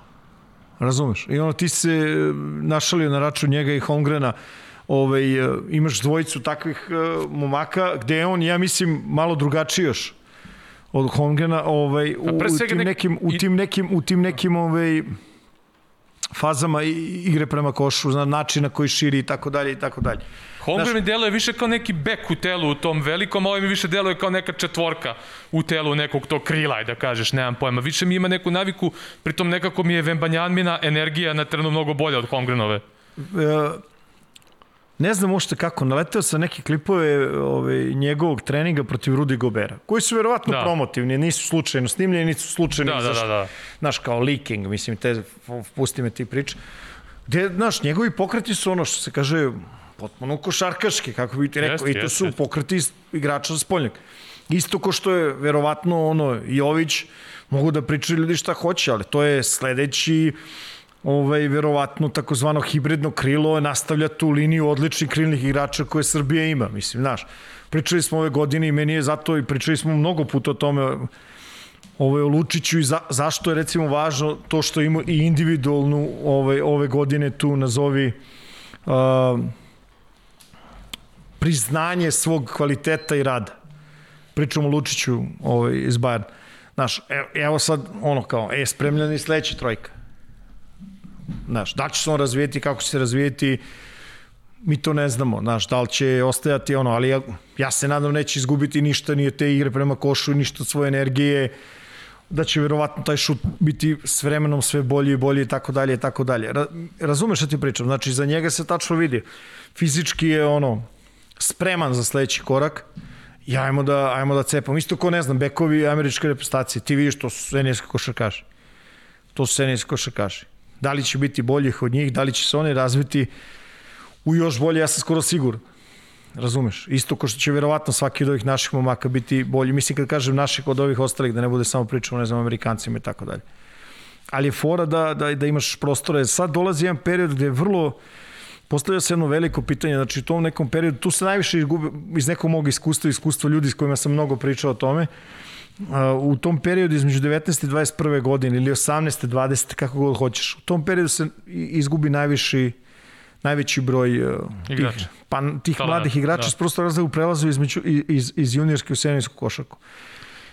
C: Razumeš? I ono ti se e, našalio na račun njega i Holmgrena ovaj, e, imaš dvojicu takvih uh, momaka gde je on, ja mislim, malo drugačiji još od Holmgrena ovaj, u, u, tim nekim, u tim nekim, u tim nekim ovaj, fazama igre prema košu, zna, načina koji širi i tako dalje i tako dalje.
B: Holmgren mi deluje više kao neki bek u telu u tom velikom, a ovaj mi više deluje kao neka četvorka u telu nekog tog krila, da kažeš, nemam pojma. Više mi ima neku naviku, pritom nekako mi je Vembanjanmina energija na terenu mnogo bolja od Holmgrenove. E,
C: ne znam uopšte kako, naleteo sam neke klipove ovaj, njegovog treninga protiv Rudi Gobera, koji su verovatno da. promotivni, nisu slučajno snimljeni, nisu slučajno,
B: da, da, da, da.
C: znaš, kao leaking, mislim, te, pusti me ti priče. Gde, znaš, njegovi pokreti su ono što se kaže, potpuno košarkaški, kako bi ti rekao, jest, i to jest, su jest. pokreti igrača spoljnjaka. Isto ko što je verovatno ono Jović, mogu da pričaju ljudi šta hoće, ali to je sledeći ovaj, verovatno takozvano hibridno krilo nastavlja tu liniju odličnih krilnih igrača koje Srbija ima, mislim, znaš. Pričali smo ove godine i meni je zato i pričali smo mnogo puta o tome ovaj, o Lučiću i za, zašto je recimo važno to što ima i individualnu ovaj, ove godine tu nazovi uh, priznanje svog kvaliteta i rada. pričamo Lučiću ovaj, iz Bayern. Znaš, evo, evo sad ono kao, e, spremljena i sledeća trojka. Znaš, da će se on razvijeti, kako će se razvijeti, mi to ne znamo, znaš, da li će ostajati ono, ali ja, ja se nadam neće izgubiti ništa, nije te igre prema košu, ništa od svoje energije, da će verovatno taj šut biti s vremenom sve bolji i bolji i tako dalje i tako dalje. Ra, razumeš šta ti pričam? Znači, za njega se tačno vidi. Fizički je ono, spreman za sledeći korak i ajmo da, ajmo da cepamo. Isto ko, ne znam, bekovi američke reprezentacije, ti vidiš to su senijski košarkaši. To su senijski košarkaši. Da li će biti boljih od njih, da li će se oni razviti u još bolje, ja sam skoro siguran. Razumeš? Isto ko što će verovatno svaki od ovih naših momaka biti bolji. Mislim kad kažem naših od ovih ostalih, da ne bude samo pričamo, ne znam, Amerikancima i tako dalje. Ali je fora da, da, da imaš prostore. Sad dolazi jedan period gde je vrlo, postavlja se jedno veliko pitanje, znači u tom nekom periodu, tu se najviše izgubi, iz nekog mog iskustva, iskustva ljudi s kojima sam mnogo pričao o tome, u tom periodu između 19. i 21. godine ili 18. 20. kako god hoćeš, u tom periodu se izgubi najviši najveći broj uh,
B: Igrača.
C: tih, pa, tih mladih igrača
B: da.
C: s prosto razloga u prelazu između, iz, iz juniorske u seniorsku košarku.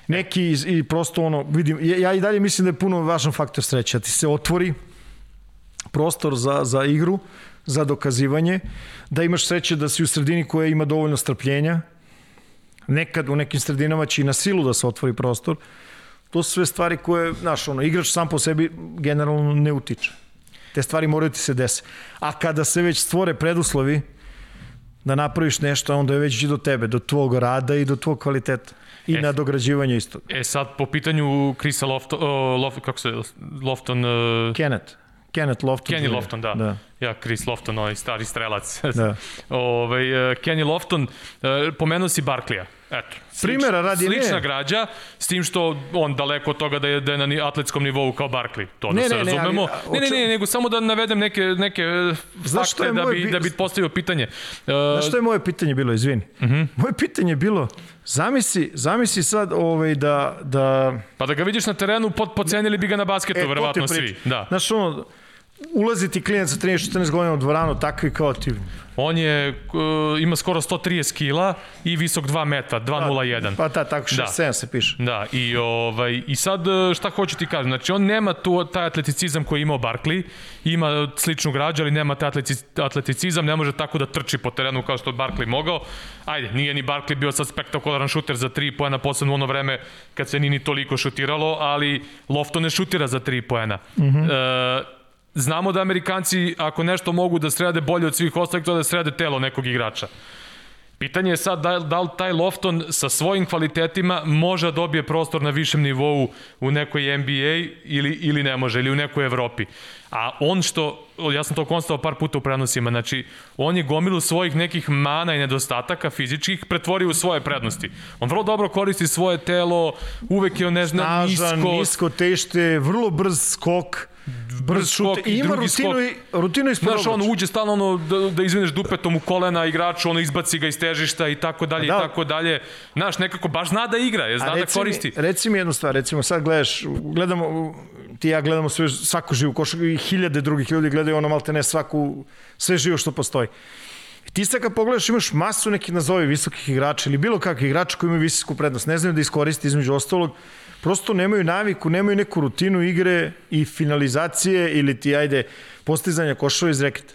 C: Neki iz, i prosto ono, vidim, ja, ja i dalje mislim da je puno važan faktor sreća, da ti se otvori prostor za, za igru, za dokazivanje, da imaš sreće da si u sredini koja ima dovoljno strpljenja, nekad u nekim sredinama će i na silu da se otvori prostor, to su sve stvari koje, znaš, ono, igrač sam po sebi generalno ne utiče. Te stvari moraju ti se desi. A kada se već stvore preduslovi da napraviš nešto, onda je već i do tebe, do tvog rada i do tvog kvaliteta. I
B: E.
C: na dograđivanje isto.
B: E sad, po pitanju Krisa Lofton, uh, Lof, kako se, Lofton, uh,
C: Kenneth. Kenneth Lofton.
B: Kenny. Lofton, da.
C: da.
B: Ja, Chris Lofton, onaj stari strelac.
C: Da.
B: Ovaj, uh, Kenny Lofton, uh, pomenuo si Barklija. Eto. Slič,
C: Primera radi,
B: Slična
C: ne.
B: građa, s tim što on daleko od toga da je, da je na atletskom nivou kao Barkley. To
C: Ne,
B: da se
C: ne, ne,
B: razumemo.
C: ali, a,
B: ne, ne, ne, nego samo da navedem neke, neke
C: Znaš što
B: fakte da bi,
C: bi-
B: da bi postavio pitanje. Uh,
C: Znaš što je moje pitanje bilo, izvini? Uh
B: Mhm.
C: -huh. Moje pitanje je bilo, zamisli, zamisli sad ovaj, da, da
B: pa da ga vidiš na terenu, pod, pocenili bi ga na basketu,
C: E,
B: verovatno svi. Da.
C: Znaš, ono, ulazi ti klinac sa 13-14 godina u dvoranu, takvi kao ti.
B: On je, uh, ima skoro 130 kila i visok 2 metra, 2,01.
C: Pa ta, tako 6-7
B: Da.
C: se piše.
B: Da, i, ovaj, i sad e, šta hoću ti kažem, znači on nema tu, taj atleticizam koji je imao Barkley, ima sličnu građu, ali nema taj atletici, atleticizam, ne može tako da trči po terenu kao što je Barkley mogao. Ajde, nije ni Barkley bio sad spektakularan šuter za 3 poena, posebno u ono vreme kad se nije ni toliko šutiralo, ali Lofton ne šutira za 3 poena. Mm -hmm. e, znamo da Amerikanci, ako nešto mogu da srede bolje od svih ostalih, to da srede telo nekog igrača. Pitanje je sad da, da li taj Lofton sa svojim kvalitetima može da dobije prostor na višem nivou u nekoj NBA ili, ili ne može, ili u nekoj Evropi. A on što, ja sam to konstatao par puta u prenosima, znači on je gomilu svojih nekih mana i nedostataka fizičkih pretvorio u svoje prednosti. On vrlo dobro koristi svoje telo, uvek je on ne
C: Snažan,
B: nisko,
C: nisko tešte, vrlo brz skok, brz šut.
B: skok i
C: ima
B: drugi
C: rutinu,
B: skok.
C: i, rutinu ispod
B: Znaš, on uđe stalno ono, da, da izvineš dupetom u kolena igraču, ono izbaci ga iz težišta i tako dalje
C: Da.
B: i tako dalje. Znaš, nekako baš zna da igra, je, zna
C: A
B: da koristi.
C: Mi, reci mi jednu stvar, recimo sad gledaš, gledamo, ti ja gledamo sve, svaku živu košarku i hiljade drugih ljudi gledaju ono malte ne svaku, sve živo što postoji. I ti sad kad pogledaš imaš masu nekih nazovi visokih igrača ili bilo kakvih igrača koji imaju visoku prednost, ne znaju da iskoristi između ostalog, prosto nemaju naviku, nemaju neku rutinu igre i finalizacije ili ti ajde postizanja košova iz reketa.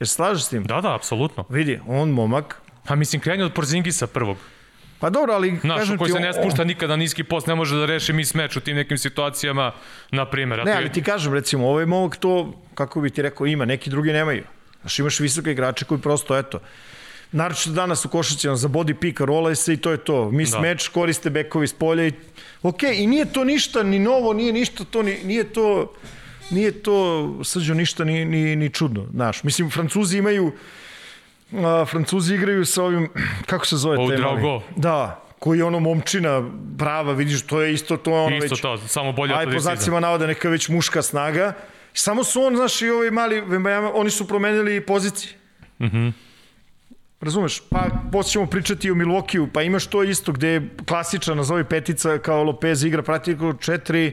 C: Jer slažeš s tim?
B: Da, da, apsolutno.
C: Vidi, on momak,
B: A mislim, kreni od Porzingisa prvog.
C: Pa dobro, ali
B: Znaš,
C: kažem
B: koji
C: ti,
B: se ne spušta nikada niski post, ne može da reši mis meč u tim nekim situacijama, na primjer.
C: Ne, ali ti kažem, recimo, ovaj momak to, kako bi ti rekao, ima, neki drugi nemaju. Znaš, imaš visoke igrače koji prosto, eto, naročito danas u košarci, za body pick, rolaj se i to je to. Mis
B: da.
C: meč, koriste bekovi s polja i... Ok, i nije to ništa, ni novo, nije ništa to, ni, nije to... Nije to, srđo, ništa ni, ni, ni čudno, znaš. Mislim, Francuzi imaju... A, Francuzi igraju sa ovim, kako se zove? Mali?
B: Drago.
C: Da, koji je ono momčina prava, vidiš, to je isto, to je ono
B: Isto
C: već...
B: to, samo bolje
C: Aj, po
B: atleticizam.
C: znacima navoda neka već muška snaga. Samo su on, znaš, i ovaj mali oni su promenili pozicije. Mhm. Mm Razumeš? Pa posle ćemo pričati o Milwaukeeu, pa imaš to isto gde je klasična, nazovi petica kao Lopez igra praktično četiri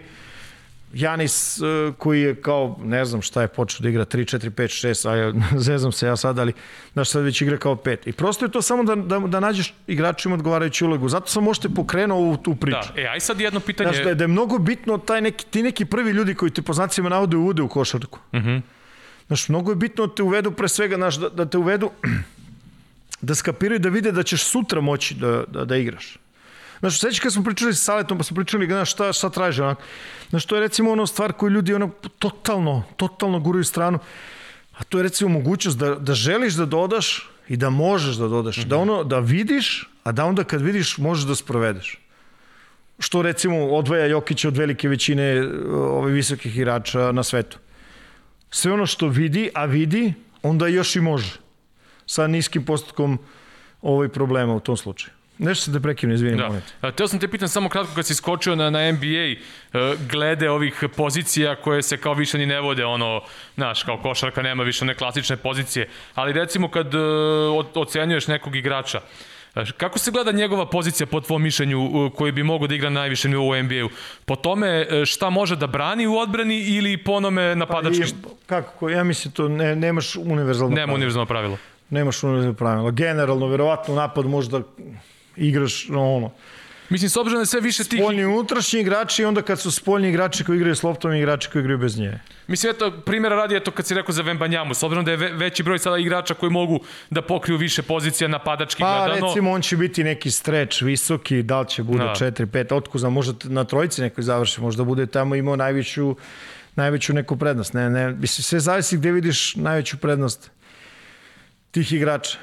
C: Janis uh, koji je kao, ne znam šta je počeo da igra, 3, 4, 5, 6, a ja, zezam se ja sad, ali znaš sad već igra kao 5. I prosto je to samo da, da, da nađeš igračima odgovarajuću ulogu. Zato sam možete pokrenuo ovu tu priču.
B: Da, e, aj sad jedno pitanje.
C: Znaš, da, je, da je mnogo bitno taj neki, ti neki prvi ljudi koji te po znacima navode uvude u košarku.
B: Uh -huh.
C: Znaš, mnogo je bitno da te uvedu pre svega, znaš, da, da te uvedu da skapiraju da vide da ćeš sutra moći da, da, da igraš. Znaš, sveći kad smo pričali sa Saletom, pa smo pričali, znaš, šta, šta traže, onak. Znaš, to je recimo ono stvar koju ljudi ono totalno, totalno guraju stranu, a to je recimo mogućnost da, da želiš da dodaš i da možeš da dodaš, mm -hmm. da ono, da vidiš, a da onda kad vidiš možeš da sprovedeš. Što recimo odvaja Jokića od velike većine ove visokih igrača na svetu. Sve ono što vidi, a vidi, onda još i može. Sa niskim postotkom ovaj problema u tom slučaju. Nešto se da prekinem, izvinim, da. moment.
B: Teo sam te pitan samo kratko kad si skočio na, na NBA, e, glede ovih pozicija koje se kao više ni ne vode, ono, znaš, kao košarka nema više one klasične pozicije, ali recimo kad e, ocenjuješ nekog igrača, e, Kako se gleda njegova pozicija po tvom mišljenju koji bi mogao da igra na najvišem nivou u NBA-u? Po tome šta može da brani u odbrani ili po onome napadački?
C: Pa, kako? Ja mislim to ne, nemaš univerzalno
B: Nema univerzalno pravilo.
C: Nemaš univerzalno pravilo. Generalno, verovatno napad možda igraš ono,
B: Mislim, s obzirom da sve više tih...
C: Spoljni unutrašnji igrači i onda kad su spoljni igrači koji igraju s loptom i igrači koji igraju bez nje.
B: Mislim, eto, primjera radi, eto, kad si rekao za Vembanjamu, s obzirom da je veći broj sada igrača koji mogu da pokriju više pozicija napadački
C: pa,
B: gledano.
C: Pa, recimo, on će biti neki streč visoki, da li će bude da. 4, 5, otkuza, možda na trojici nekoj završi, možda bude tamo imao najveću, najveću neku prednost. Ne, ne, mislim, sve zavisi gde vidiš najveću prednost tih igrača.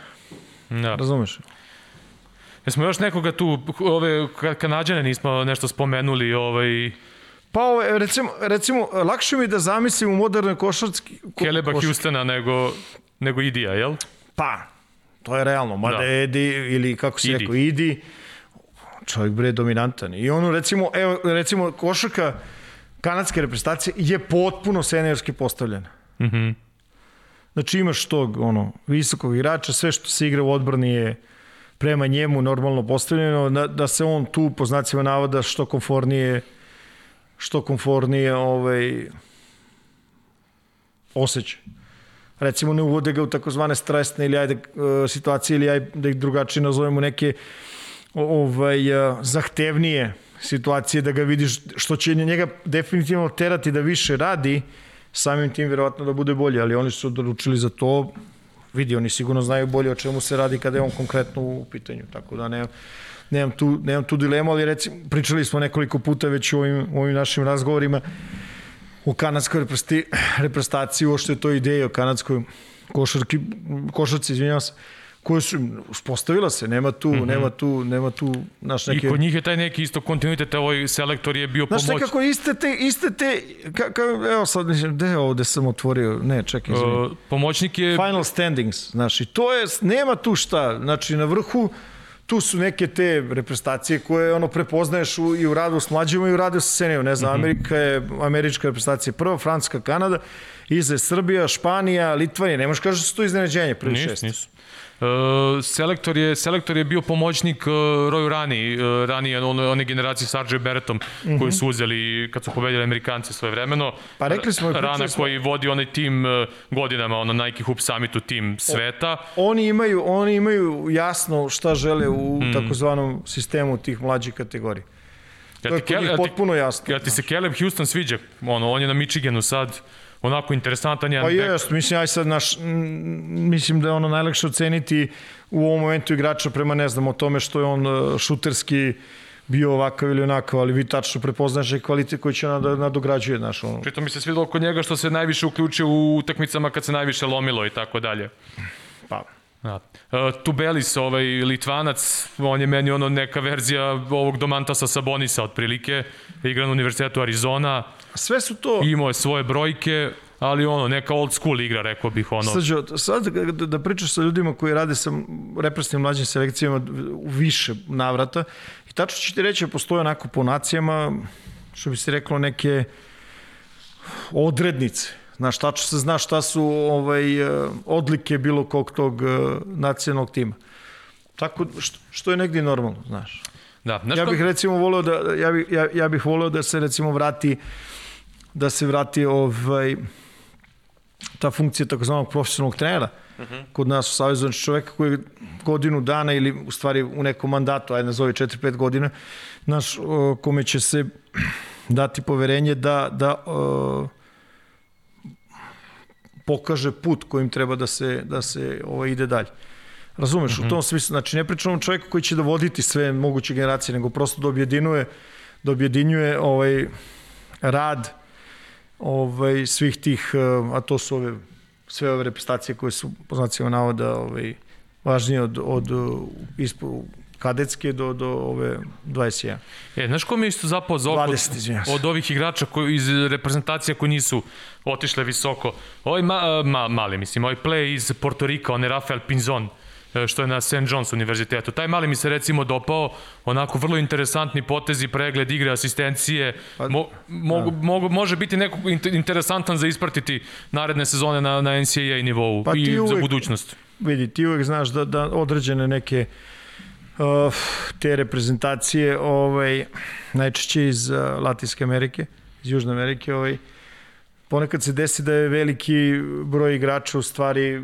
C: Da. Razumeš?
B: Jesmo još nekoga tu, ove kanadjane nismo nešto spomenuli, ovaj...
C: Pa ove, recimo, recimo, lakše mi da zamislim u modernoj košarski...
B: Ko, Keleba košarski. Hustona nego, nego Idija, jel?
C: Pa, to je realno. Mada da. Edi, ili kako si Idi. rekao, Idi, čovjek bre dominantan. I ono, recimo, evo, recimo, košarka kanadske reprezentacije je potpuno seniorski postavljena.
B: Mhm. Mm
C: znači imaš tog, ono, visokog igrača, sve što se igra u odbrani je prema njemu normalno postavljeno, da, da se on tu po znacima navoda što konfornije što konfornije ovaj, osjeća. Recimo ne uvode ga u takozvane stresne ili ajde e, situacije ili ajde da ih drugačije nazovemo neke ovaj, e, zahtevnije situacije da ga vidiš što će njega definitivno terati da više radi samim tim vjerovatno da bude bolje, ali oni su odlučili za to vidi, oni sigurno znaju bolje o čemu se radi kada je on konkretno u pitanju, tako da nemam, nemam, tu, nemam tu dilemu, ali recimo, pričali smo nekoliko puta već u ovim, u ovim našim razgovorima u kanadskoj reprezentaciji, uošte je to ideja o kanadskoj košarki, košarci, izvinjavam se, koje su uspostavila se, nema tu, mm -hmm. nema tu, nema tu naš neke...
B: I kod njih je taj neki isto kontinuitet, ovaj selektor je bio pomoć.
C: Znaš nekako iste te, iste te, ka, ka, evo sad, gde je ovde sam otvorio, ne, čekaj, izvini. Uh,
B: pomoćnik je...
C: Final standings, znaš, i to je, nema tu šta, znači na vrhu, tu su neke te reprezentacije koje ono prepoznaješ u, i u radu s mlađima i u radu sa senijom. Ne znam, mm -hmm. Amerika je, američka reprezentacija prva, Francuska, Kanada, iza Srbija, Španija, Litvanija. Ne možeš kažeš da su to iznenađenje, prvi šest. Nisu.
B: Uh, selektor je selektor je bio pomoćnik uh, Roju Rani, uh, ranije one, one generacije sa RJ Barrettom mm -hmm. koji su uzeli kad su pobedili Amerikanci svoje vremeno.
C: Pa rekli smo
B: Rana smo... koji vodi onaj tim uh, godinama, ono Nike Hoop Summitu tim sveta.
C: O, oni imaju oni imaju jasno šta žele u mm. takozvanom sistemu tih mlađih kategorija. Ja to je kod potpuno jasno.
B: Ja ti se Caleb Houston sviđa, ono, on je na Michiganu sad, onako interesantan jedan
C: Pa jest, mislim, aj sad naš, mislim da je ono najlakše oceniti u ovom momentu igrača prema, ne znam, o tome što je on e, šuterski bio ovakav ili onakav, ali vi tačno prepoznaš i kvalitet koji će da nadograđuje, znaš, ono.
B: Pritom mi se svidilo kod njega što se najviše uključio u utakmicama kad se najviše lomilo i tako dalje.
C: Pa,
B: Da. Uh, Tubelis, ovaj Litvanac, on je meni ono neka verzija ovog Domantasa Sabonisa otprilike, igra na Univerzitetu Arizona.
C: Sve su to...
B: Imao je svoje brojke, ali ono, neka old school igra, rekao bih ono.
C: Srđo, sad da, pričaš sa ljudima koji rade sa represivnim mlađim selekcijama u više navrata i tačno ću ti reći da postoje onako po nacijama, što bi se reklo, neke odrednice Znaš, tačno se zna šta su ovaj, odlike bilo kog tog eh, nacionalnog tima. Tako, što, što je negdje normalno, znaš.
B: Da,
C: znaš ja bih recimo voleo da, ja bih, ja, ja bih voleo da se recimo vrati da se vrati ovaj, ta funkcija takozvanog profesionalnog trenera uh -huh. kod nas u Savjezu, znači čoveka koji je godinu dana ili u stvari u nekom mandatu, ajde nazovi 4-5 godina, naš, o, kome će se dati poverenje da, da o, pokaže put kojim treba da se, da se ovaj, ide dalje. Razumeš, uh -huh. u tom smislu, znači ne pričamo o čovjeku koji će da voditi sve moguće generacije, nego prosto da objedinuje, da objedinjuje ovaj, rad ovaj, svih tih, a to su ove, sve ove reprezentacije koje su, po znacima navoda, ovaj, važnije od, od ispo, kadetske do, do ove 21.
B: E, znaš ko mi je isto zapao za oko
C: 20,
B: od ovih igrača koji, iz reprezentacija koji nisu otišle visoko? Ovaj ma, ma, mali, mislim, ovaj play iz Portorika, on je Rafael Pinzon, što je na St. John's univerzitetu. Taj mali mi se recimo dopao, onako vrlo interesantni potezi, pregled igre, asistencije, pa, mo, mo, da. mo, može biti neko interesantan za ispratiti naredne sezone na, na NCAA nivou pa i uvek, za budućnost.
C: Vidi, ti uvek znaš da, da određene neke uh, te reprezentacije ovaj, najčešće iz uh, Latinske Amerike, iz Južne Amerike, ovaj, ponekad se desi da je veliki broj igrača u stvari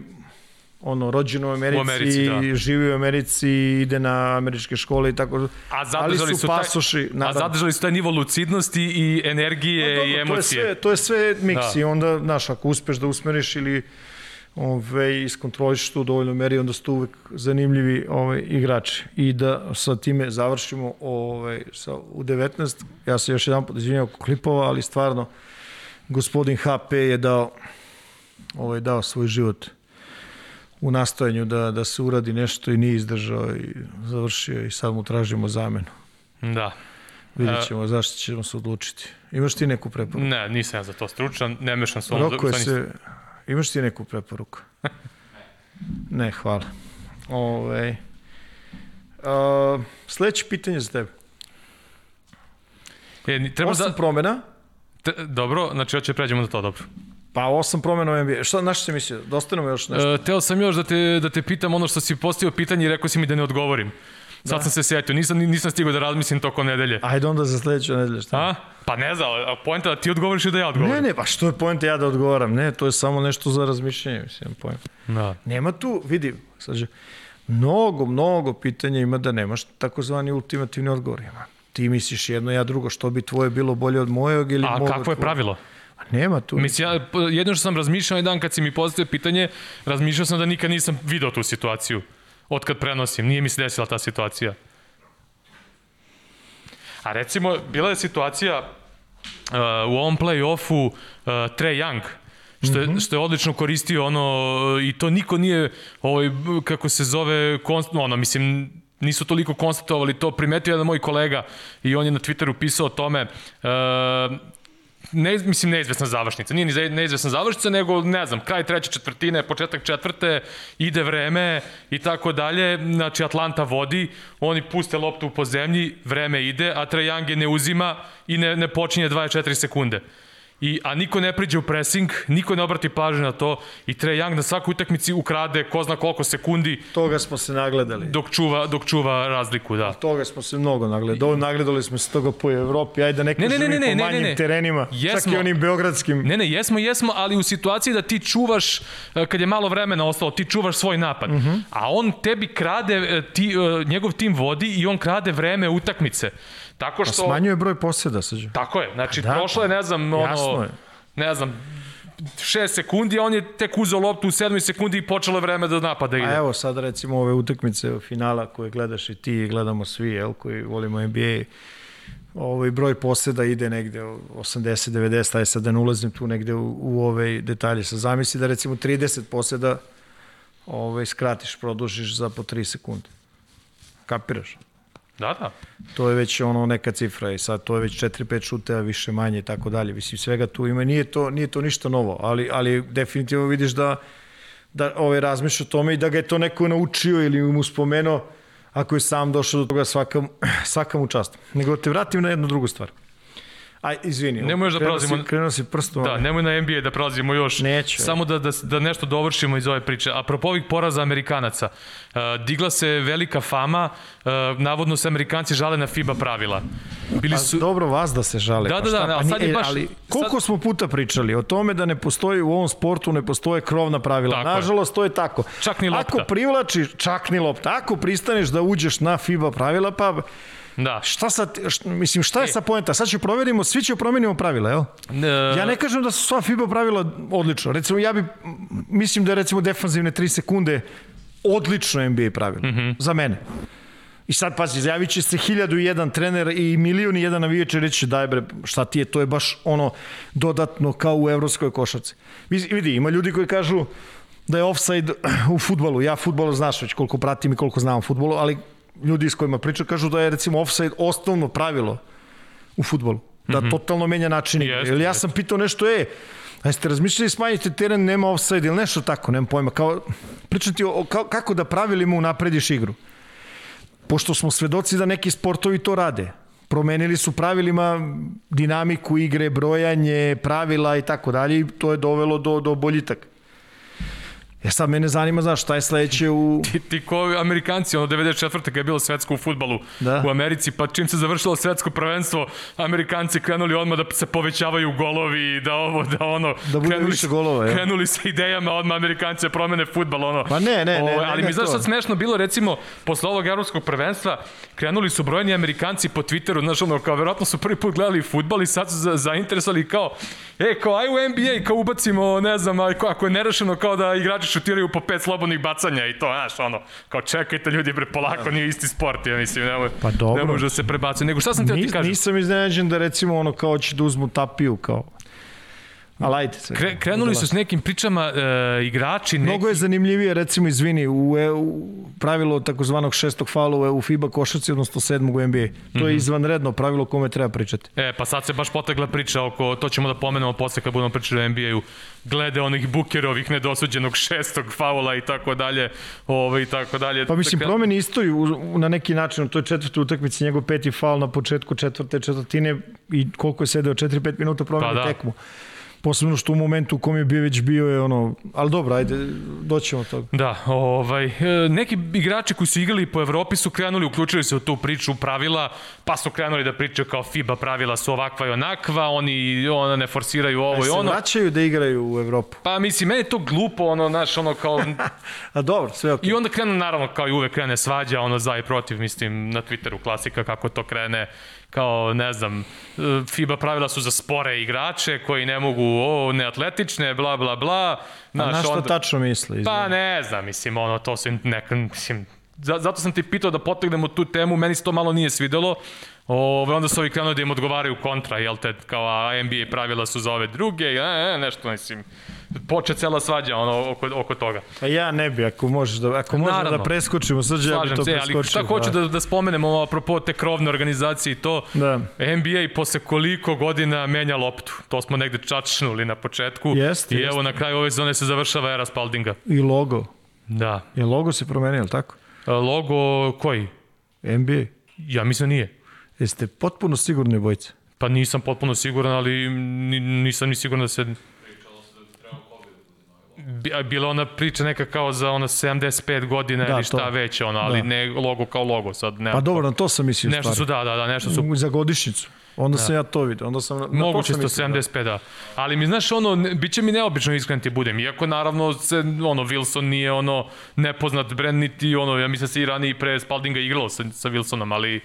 C: ono, rođeno u Americi, u Americi da. živi u Americi, ide na američke škole i tako.
B: A zadržali su, su pasoši, taj, a zadržali su taj nivo lucidnosti i energije dobro, i emocije.
C: To je sve, to je sve miks da. i onda, znaš, ako uspeš da usmeriš ili ove, iskontroliš tu dovoljno meri, onda su tu uvek zanimljivi ove, igrači. I da sa time završimo ove, sa, u 19. Ja se još jedan pot izvinjam oko klipova, ali stvarno gospodin HP je dao, ovaj, dao svoj život u nastojanju da, da se uradi nešto i nije izdržao i završio i sad mu tražimo zamenu.
B: Da.
C: Vidjet ćemo zašto ćemo se odlučiti. Imaš ti neku preporuku?
B: Ne, nisam ja za to stručan, ne mešam
C: se Roko je se... Imaš ti neku preporuku? ne, hvala. Ove, a, sledeće pitanje za tebe.
B: E, treba
C: Osam
B: da...
C: promena.
B: Te, dobro, znači hoće pređemo na to, dobro.
C: Pa osam promena u NBA. Šta, na što si mislio? Dostanemo još nešto?
B: E, teo sam još da te, da te pitam ono što si postavio pitanje i rekao si mi da ne odgovorim. Sad da. sam se setio, nisam, nisam stigao da razmislim toko nedelje.
C: Ajde onda za sledeću nedelju, šta?
B: A? Pa ne znam, a poenta da ti odgovoriš i da ja odgovorim.
C: Ne, ne, pa što je poenta ja da odgovaram? Ne, to je samo nešto za razmišljanje, mislim, poenta.
B: Da.
C: Nema tu, vidi, sad mnogo, mnogo pitanja ima da nemaš takozvani ultimativni odgovor. Ima. Ti misliš jedno, ja drugo, što bi tvoje bilo bolje od mojeg ili
B: A
C: mojeg
B: kakvo je pravilo?
C: Nema tu.
B: Mislim, ja, jedno što sam razmišljao jedan kad si mi postavio pitanje, razmišljao sam da nikad nisam video tu situaciju. Od kad prenosim, nije mi se desila ta situacija. A recimo, bila je situacija uh, u ovom play-offu uh, Trey Young, što je, mm -hmm. što je odlično koristio ono, i to niko nije, ovaj, kako se zove, konst, ono, mislim, nisu toliko konstatovali to, primetio jedan moj kolega i on je na Twitteru pisao o tome, uh, ne, mislim neizvesna završnica, nije ni neizvesna završnica, nego ne znam, kraj treće četvrtine, početak četvrte, ide vreme i tako dalje, znači Atlanta vodi, oni puste loptu po zemlji, vreme ide, a je ne uzima i ne, ne počinje 24 sekunde. I, a niko ne priđe u pressing, niko ne obrati pažnju na to i Trae Young na svakoj utakmici ukrade ko zna koliko sekundi.
C: Toga smo se nagledali.
B: Dok čuva, dok čuva razliku, da.
C: Toga smo se mnogo nagledali. Nagledali smo se toga po Evropi, ajde da ne ne, ne, ne, ne, po manjim ne, ne. terenima, jesmo, čak i onim beogradskim.
B: Ne, ne, jesmo, jesmo, ali u situaciji da ti čuvaš, e, kad je malo vremena ostalo, ti čuvaš svoj napad. Uh mhm. -huh. A on tebi krade, e, ti, e, njegov tim vodi i on krade vreme utakmice. Tako što...
C: A smanjuje broj posjeda, sađe.
B: Tako je, znači da, prošlo je, ne znam, ono, je. ne znam, 6 sekundi, a on je tek uzeo loptu u 7 sekundi i počelo je vreme da napada ide.
C: A evo sad recimo ove utakmice finala koje gledaš i ti i gledamo svi, jel, koji volimo NBA, ovaj broj poseda ide negde 80 90 aj sad da ne ulazim tu negde u, u ove detalje sa zamisli da recimo 30 poseda ovaj skratiš produžiš za po 3 sekunde kapiraš
B: Da, da.
C: To je već ono neka cifra i sad to je već 4-5 šuteva više manje i tako dalje. Mislim svega tu ima nije to nije to ništa novo, ali ali definitivno vidiš da da ovaj razmišlja o tome i da ga je to neko naučio ili mu spomenuo ako je sam došao do toga svakam, svakam u čast. Nego te vratim na jednu drugu stvar. Aj, izvini.
B: Nemoj još da prelazimo.
C: Krenuo si prstom.
B: Da, nemoj na NBA da prelazimo još.
C: Neću.
B: Samo da, da, da nešto dovršimo iz ove priče. Apropo ovih poraza Amerikanaca, uh, digla se velika fama, uh, navodno se Amerikanci žale na FIBA pravila. Bili
C: Pa,
B: su...
C: dobro, vas da se žale.
B: Da,
C: pa
B: da, da,
C: pa
B: sad je
C: nije-
B: baš-
C: Ali, koliko
B: sad-
C: smo puta pričali o tome da ne postoji u ovom sportu, ne postoje krovna pravila.
B: Tako je.
C: Nažalost, to je tako.
B: Čak ni lopta.
C: Ako privlačiš, čak ni lopta. Ako pristaneš da uđeš na FIBA pravila, pa
B: Da.
C: šta sad, št, mislim, šta je
B: E.
C: sa poenta? Sad ću proverimo, svi ću promenimo pravila, jel?
B: E,
C: Ja ne kažem da su sva FIBA pravila odlično. Recimo, ja bi, mislim da je recimo defanzivne 3 sekunde odlično NBA pravilo. Mm -hmm. Za mene. I sad, pazi, zjavit će se hiljadu i jedan trener i milion i jedan navijač i reći daj bre, šta ti je, to je baš ono dodatno kao u evropskoj košarci. Vidi, vidi, ima ljudi koji kažu da je offside u futbolu. Ja futbol znaš već koliko pratim i koliko znam futbolu, ali ljudi s kojima pričam kažu da je recimo offside osnovno pravilo u futbolu. Da mm -hmm. totalno menja način igre.
B: Jeste,
C: Ili ja sam pitao nešto, e, a jeste razmišljali smanjite teren, nema offside ili nešto tako, nemam pojma. Kao, pričam ti o, o kao, kako da pravilima unaprediš igru. Pošto smo svedoci da neki sportovi to rade. Promenili su pravilima dinamiku igre, brojanje, pravila i tako dalje i to je dovelo do, do boljitaka. E sad mene zanima, znaš, šta je sledeće u...
B: ti, ti ko Amerikanci, ono 94. kada je bilo svetsko u futbalu
C: Da.
B: u Americi, pa čim se završilo svetsko prvenstvo, Amerikanci krenuli odmah da se povećavaju golovi, da ovo, da ono...
C: Da bude
B: krenuli,
C: više golova, ja.
B: Krenuli sa idejama, odmah Amerikanci da promene futbal, ono.
C: Pa ne, ne, ne,
B: Ovo,
C: ne,
B: ali
C: ne
B: mi znaš sad smešno bilo, recimo, posle ovog evropskog prvenstva, krenuli su brojni Amerikanci po Twitteru, znaš, ono, kao verovatno su prvi put gledali futbal i sad su za, zainteresovali kao, e, kao, aj u NBA, kao ubacimo, ne znam, ako je nerešeno, kao da igrači šutiraju po pet slobodnih bacanja i to, znaš, ono, kao čekajte ljudi, bre, polako, nije isti sport, ja mislim, nemoj,
C: Pa dobro.
B: ne može da se prebacuje. Nego šta sam te ti kažem?
C: nisam iznenađen da recimo ono kao će da uzmu tapiju kao... Ali ajde. Sve.
B: Kre, krenuli su s nekim pričama e, igrači, neki,
C: Mnogo je zanimljivije, recimo, izvini, u, e- u pravilo takozvanog šestog faula u FIBA košarci, odnosno sedmog u NBA. To
B: Mhm.
C: je izvanredno pravilo kome treba pričati.
B: E, pa sad se baš potegla priča oko, to ćemo da pomenemo posle kad budemo pričali o NBA-u, glede onih bukerovih nedosuđenog šestog faula i tako dalje, ove, i tako dalje.
C: Pa mislim,
B: Dakle,
C: promeni u- na neki način, u toj četvrtoj utakmici, njegov peti faul na početku četvrte četvrtine i koliko je sedeo, 4-5 minuta promeni
B: Pa da.
C: tekmu. Posebno što u momentu u kom je bio već bio je ono, ali dobro, ajde, doćemo toga.
B: Da, ovaj, e, neki igrači koji su igrali po Evropi su krenuli, uključili se u tu priču pravila, pa su krenuli da pričaju kao FIBA pravila su ovakva i onakva, oni ona ne forsiraju ovo i
C: se
B: ono.
C: vraćaju da igraju u Evropu.
B: Pa mislim, meni je to glupo, ono, znaš, ono kao...
C: A dobro, sve okej.
B: I onda krenu, naravno, kao i uvek krene svađa, ono, za i protiv, mislim, na Twitteru klasika kako to krene, kao, ne znam, FIBA pravila su za spore igrače koji ne mogu, o, neatletične, bla, bla, bla.
C: A na šta
B: onda-
C: tačno misli?
B: Pa ne znam, mislim, ono, to su neka, mislim, za- zato sam ti pitao da potegnemo tu temu, meni se to malo nije svidelo, Ove, onda su ovi krenuli da im odgovaraju kontra, jel te, kao a NBA pravila su za ove druge, e, e, nešto, mislim, poče cela svađa ono, oko, oko toga.
C: A ja ne bi, ako možeš da, ako možemo
B: Naravno.
C: da preskočimo, sad ja bi to
B: se,
C: preskočio.
B: ali šta hoću da, da spomenemo ovo, apropo te krovne organizacije i to,
C: Da.
B: NBA posle koliko godina menja loptu, to smo negde čačnuli na početku
C: Jeste,
B: i evo
C: jeste.
B: na kraju ove sezone se završava era Spaldinga.
C: I logo.
B: Da.
C: Je logo se promenio, je li tako?
B: Logo koji?
C: NBA.
B: Ja mislim da nije.
C: Jeste potpuno sigurni bojice?
B: Pa nisam potpuno siguran, ali ni- nisam ni siguran da se... Bila ona priča neka kao za ono 75 godina
C: Da,
B: ili šta
C: to.
B: već, ono, ali
C: Da.
B: ne logo kao logo, sad ne.
C: Pa dobro, na to sam mislio
B: Nešto su,
C: stvari.
B: da, da, da, nešto su
C: Za godišnicu. Onda sam ja to vidio. Onda sam, na
B: Moguće
C: sam
B: sto
C: mislio,
B: 75, da. Ali mi znaš ono, ne- bit će mi neobično iskren ti budem. Iako naravno se, ono, Wilson nije ono nepoznat brend, niti ono, ja mislim da se i ranije i pre Spaldinga igralo sa, sa Wilsonom, ali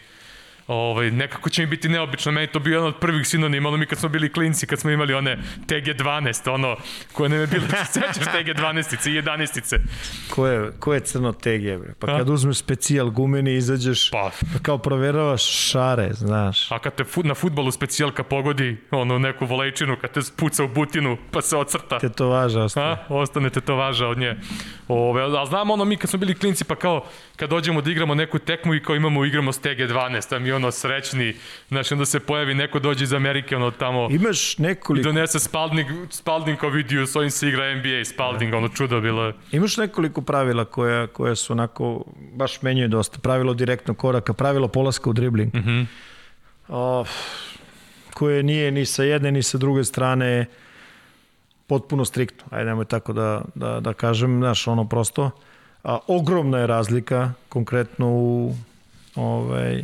B: ovaj, nekako će mi biti neobično. Meni to bio jedan od prvih sinonima, ono mi kad smo bili klinci, kad smo imali one TG12, ono, koje nam je bilo, se sećaš TG12-ice i 11-ice.
C: Ko je, ko je crno TG, bre? Pa
B: A?
C: kad uzmeš specijal gumeni, izađeš,
B: Pa,
C: pa kao proveravaš šare, znaš.
B: a kad te fut, na futbolu specijalka pogodi, ono, neku volejčinu, kad te puca u butinu, pa se ocrta.
C: Te to važa ostaje.
B: A, ostanete to važa od nje. Ove, a znamo ono, mi kad smo bili klinci, pa kao, kad dođemo da igramo neku tekmu i kao imamo, igramo s TG12, a mi ono srećni, znaš, onda se pojavi neko dođe iz Amerike, ono tamo,
C: Imaš
B: i
C: nekoliko,
B: donese Spalding, Spalding kao vidio, s ovim se igra NBA, Spalding, ono čudo bilo je.
C: imaš nekoliko pravila koja, koja su onako, baš menjaju dosta. Pravilo direktnog koraka, pravilo polaska u dribling. Mm
B: Mhm.
C: -hmm. o, koje nije ni sa jedne ni sa druge strane potpuno striktno. Ajde, nemoj tako da, da, da kažem, znaš, ono prosto. A, ogromna je razlika, konkretno u, ovaj,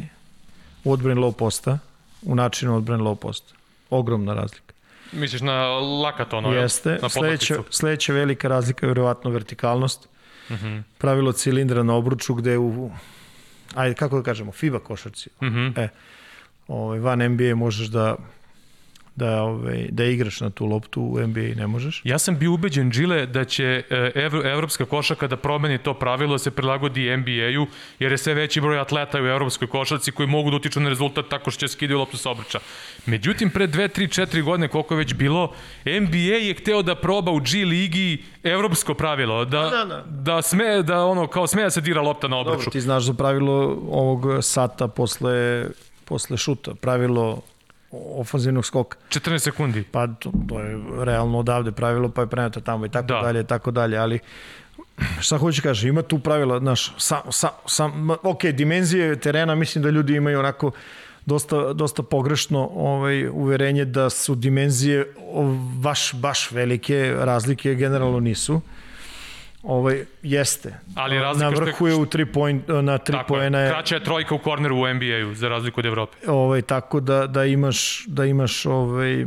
C: u odbrani low posta u načinu odbrane low post. Ogromna razlika.
B: Misliš na lakat ono,
C: Jeste.
B: na
C: Sledeća, sledeća velika razlika je vjerovatno vertikalnost.
B: Uh -huh.
C: Pravilo cilindra na obruču gde u, ajde kako da kažemo, FIBA košarci.
B: Uh -huh.
C: E, ovaj, van NBA možeš da da, ovaj, da igraš na tu loptu, u NBA ne možeš.
B: Ja sam bio ubeđen, Džile, da će e, evro, evropska košaka da promeni to pravilo, da se prilagodi NBA-u, jer je sve veći broj atleta u evropskoj košarci koji mogu da utiču na rezultat tako što će skidaju loptu sa obrča. Međutim, pre 2, 3, 4 godine, koliko je već bilo, NBA je hteo da proba u G ligi evropsko pravilo, da,
C: Da, da.
B: da, sme, da ono, kao sme da se dira lopta na obrču.
C: Dobro, ti znaš za pravilo ovog sata posle, posle šuta, pravilo ofanzivnog skoka.
B: 14 sekundi.
C: Pa to, to je realno odavde pravilo, pa je preneto tamo i tako
B: Da.
C: dalje, i tako dalje, ali šta hoće kaže, ima tu pravila, znaš, sa, sa, sam, ok, dimenzije terena, mislim da ljudi imaju onako dosta, dosta pogrešno ovaj, uverenje da su dimenzije baš, baš velike, razlike generalno nisu. Ovaj, jeste.
B: Ali razlika
C: na vrhu je u tri point, na tri
B: Tako je,
C: poena je,
B: kraća je trojka u korneru u NBA-u, za razliku od Evrope.
C: ovaj tako da da imaš da imaš ovaj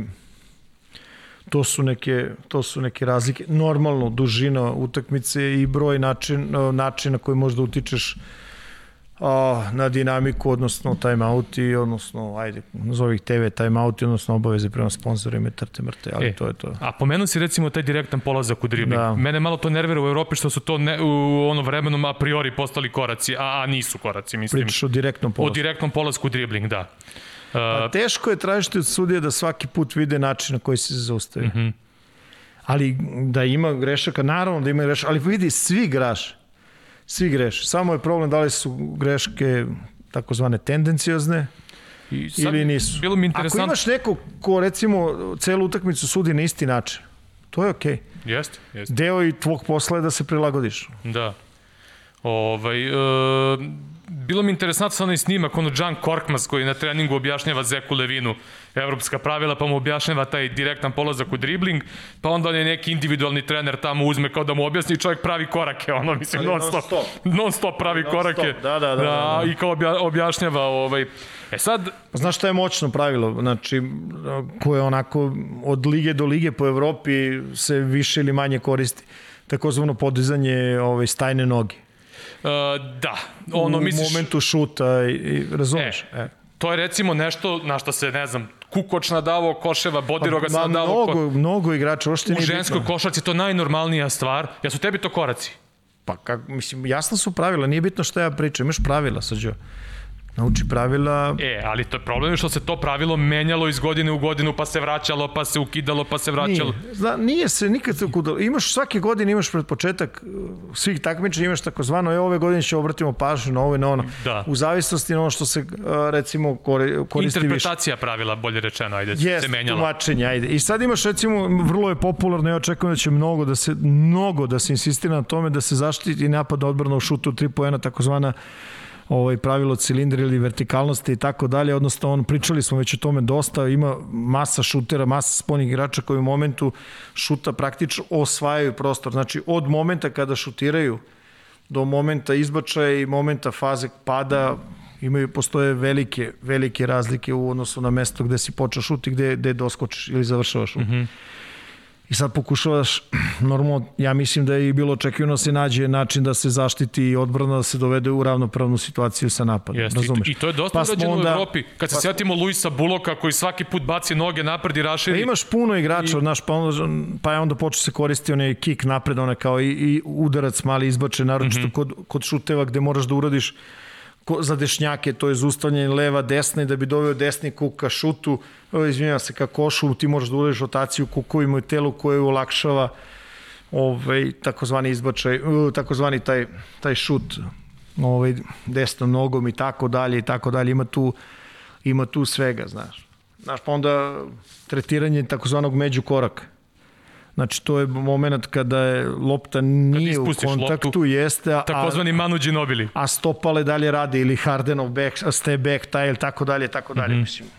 C: to su neke to su neke razlike normalno dužina utakmice i broj način način na koji možda utičeš a, na dinamiku, odnosno timeout i odnosno, ajde, nazovi ih TV timeout i odnosno obaveze prema sponsorima i trte mrte, ali
B: E,
C: to je to.
B: A pomenuo si recimo taj direktan polazak u dribling. Da. Mene malo to nervira u Evropi što su to ne, u ono vremenom a priori postali koraci, a, a nisu koraci, mislim.
C: Pričaš o direktnom
B: o
C: položaju.
B: direktnom polasku u dribling, da.
C: Pa
B: Uh,
C: teško je tražiti od sudija da svaki put vide način na koji se zaustavi. Mm. -hmm. Ali da ima grešaka, naravno da ima grešaka, ali vidi, svi graš. Svi greš. Samo je problem da li su greške takozvane tendenciozne
B: i sad
C: ili nisu.
B: Bilo mi
C: Ako
B: interesantno.
C: imaš neko ko recimo celu utakmicu sudi na isti način, to je okej. Okay.
B: Jeste, jeste.
C: Deo i tvog posla je da se prilagodiš.
B: Da. Ovaj, e, bilo mi interesantno sa onaj snimak, ono John Korkmaz koji na treningu objašnjava Zeku Levinu evropska pravila, pa mu objašnjava taj direktan polazak u dribling, pa onda on je neki individualni trener tamo uzme kao da mu objasni i čovjek pravi korake, ono, mislim, non stop,
C: non-stop.
B: non stop pravi
C: Non-stop,
B: korake.
C: da, da, da, da, da.
B: I kao obja, objašnjava, ovaj, e sad,
C: Pa Znaš šta je moćno pravilo? Znači, koje onako od lige do lige po Evropi se više ili manje koristi. Takozvano podizanje ove, stajne noge.
B: E, da, ono,
C: u
B: misliš,
C: momentu šuta i, i razumeš? E, e.
B: to je recimo nešto na što se, ne znam, Kukoč nadavao koševa, Bodiroga se
C: Ma,
B: nadavao ko...
C: mnogo, mnogo igrača, uopšte
B: U
C: nije
B: ženskoj
C: bitno.
B: košarci to najnormalnija stvar. Ja su tebi to koraci?
C: Pa, kak, mislim, jasno su pravila, nije bitno šta ja pričam, imaš pravila, sađo. Nauči pravila,
B: E, ali to je problem je što se to pravilo menjalo iz godine u godinu, pa se vraćalo, pa se ukidalo, pa se vraćalo.
C: Nije, zna, nije se nikad se ukudalo. Imaš svake godine imaš pred početak uh, svih takmičenja imaš takozvano e ove godine će obratimo pažnju na ovo i na ono.
B: Da.
C: U zavisnosti na ono što se uh, recimo kori- koristi više.
B: Interpretacija pravila, bolje rečeno, ajde,
C: Jest,
B: se menjala.
C: tumačenje, ajde. I sad imaš recimo, vrlo je popularno, ja očekujem da će mnogo da se, mnogo da se insistira na tome da se zaštiti napad odbrana u šutu 3 poena, takozvana ovaj pravilo cilindra ili vertikalnosti i tako dalje, odnosno on pričali smo već o tome dosta, ima masa šutera, masa spoljnih igrača koji u momentu šuta praktično osvajaju prostor. Znači od momenta kada šutiraju do momenta izbačaja i momenta faze pada imaju postoje velike velike razlike u odnosu na mesto gde si počeo šut i gde gde doskočiš ili završavaš šut. Mm -hmm. I sad pokušavaš, normalno, ja mislim da je i bilo očekivano da se nađe način da se zaštiti i odbrana da se dovede u ravnopravnu situaciju sa napadom.
B: Jeste,
C: razumeš?
B: i, to- I to je dosta
C: Pa
B: urađeno
C: onda-
B: u Evropi. Kad se
C: pa-
B: setimo Luisa Buloka koji svaki put baci noge napred i raširi.
C: imaš puno igrača, I... znaš, pa, onda, pa je onda počeo se koristi onaj kik napred, onaj kao i, i udarac mali izbačen, naročito mm -hmm. kod, kod šuteva gde moraš da uradiš za dešnjake, to je zustavljanje leva, desna i da bi doveo desni kuk ka šutu, o, izvinjava se, ka košu, ti možeš da uradiš rotaciju kukovima i telu koje olakšava ovaj, takozvani izbačaj, takozvani taj, taj šut ovaj, desnom nogom i tako dalje i tako dalje. Ima tu, ima tu svega, znaš. Znaš, pa onda tretiranje takozvanog međukoraka. Znači, to je moment kada je lopta nije u kontaktu,
B: loptu,
C: jeste, a,
B: Takozvani Manu Ginobili.
C: a stopale dalje rade ili Hardenov back, step back, taj ili tako dalje, tako dalje, mm -hmm. mislim.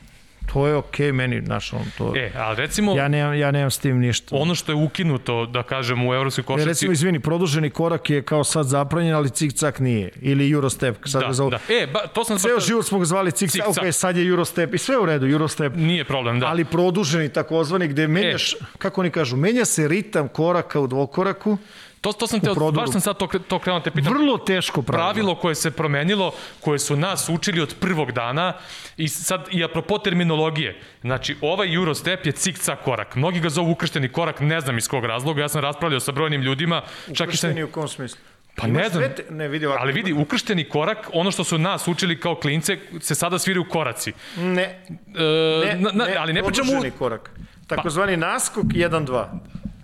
C: To je okej okay, meni, znaš, on to...
B: E, ali recimo,
C: Ja nemam, ja nemam s tim ništa.
B: ono što je ukinuto, da kažem, u evropskoj
C: E,
B: košarci...
C: recimo, izvini, produženi korak je kao sad zapranjen, ali cik-cak nije. Ili Eurostep, sad ga
B: da,
C: zovu.
B: da. E, ba, to sam...
C: Ceo
B: baš-
C: život smo ga zvali cik-cak,
B: Cik-cak.
C: ok, sad je Eurostep i sve u redu, Eurostep.
B: Nije problem, da.
C: Ali produženi takozvani gde menjaš,
B: E.
C: kako oni kažu, menja se ritam koraka u dvokoraku,
B: To, to sam te, baš sam sad to, to krenuo da te pitam.
C: vrlo teško pravilo.
B: pravilo koje se promenilo, koje su nas učili od prvog dana i sad i apropo terminologije. Znači, ovaj Eurostep je cik-cak korak. Mnogi ga zovu ukršteni korak, ne znam iz kog razloga. Ja sam raspravljao sa brojnim ljudima, čak i sa...
C: Ukršteni u kom smislu?
B: Pa
C: Imaš
B: ne znam.
C: sve te- ne vidi ovako.
B: Ali vidi, ukršteni korak, ono što su nas učili kao klince, se sada sviraju koraci.
C: Ne,
B: E,
C: ne,
B: na, na,
C: ne,
B: ali ne pričamo...
C: korak. Takozvani naskok 1-2.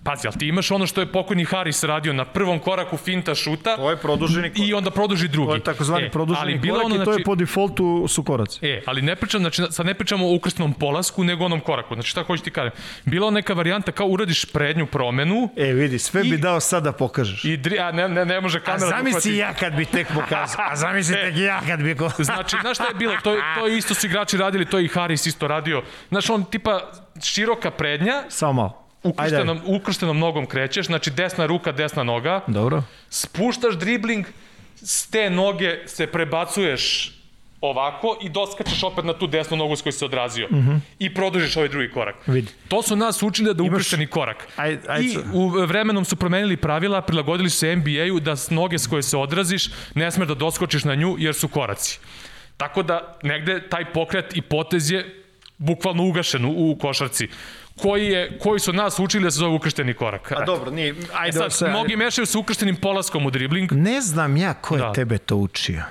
B: Pazi, ali ti imaš ono što je pokojni Haris radio na prvom koraku finta šuta
C: To je produženi korak.
B: i onda produži drugi.
C: To je takozvani
B: E,
C: produženi
B: ali bilo
C: korak
B: ono,
C: i to
B: znači,
C: je po defaultu su koraci.
B: E, ali ne pričam, znači sad ne pričamo o ukrštenom polasku, nego onom koraku. Znači šta hoću ti kažem? Bila neka varijanta kao uradiš prednju promenu
C: E, vidi, sve
B: I-
C: bi dao sad da pokažeš.
B: i dri, a ne, ne, ne može
C: A
B: kamera da
C: zamisli
B: uhvati.
C: ja kad bi tek pokazao. A zamisli tek ja kad bi... Ko...
B: Znači, znaš šta je bilo? To, to isto su igrači radili, to je i Haris isto radio. Znaš, on tipa široka prednja,
C: Samo malo.
B: Ukrštenom, ukrštenom nogom krećeš, znači desna ruka, desna noga,
C: Dobro.
B: spuštaš dribling, s te noge se prebacuješ ovako i doskačeš opet na tu desnu nogu s kojoj se odrazio. Mm -hmm. I produžiš ovaj drugi korak.
C: Vidi.
B: To su nas učili da ukršteni korak.
C: Aj- aj-
B: I u vremenom su promenili pravila, prilagodili su NBA-u da s noge s koje se odraziš ne smeš da doskočiš na nju jer su koraci. Tako da negde taj pokret i potez je bukvalno ugašen u, u košarci. Koji, je, koji su nas učili da se zove ukršteni korak.
C: A dobro, nije...
B: E
C: Ajde,
B: sad,
C: sad,
B: mnogi mešaju sa ukrštenim polaskom u dribling,
C: Ne znam ja ko je
B: Da.
C: tebe to učio.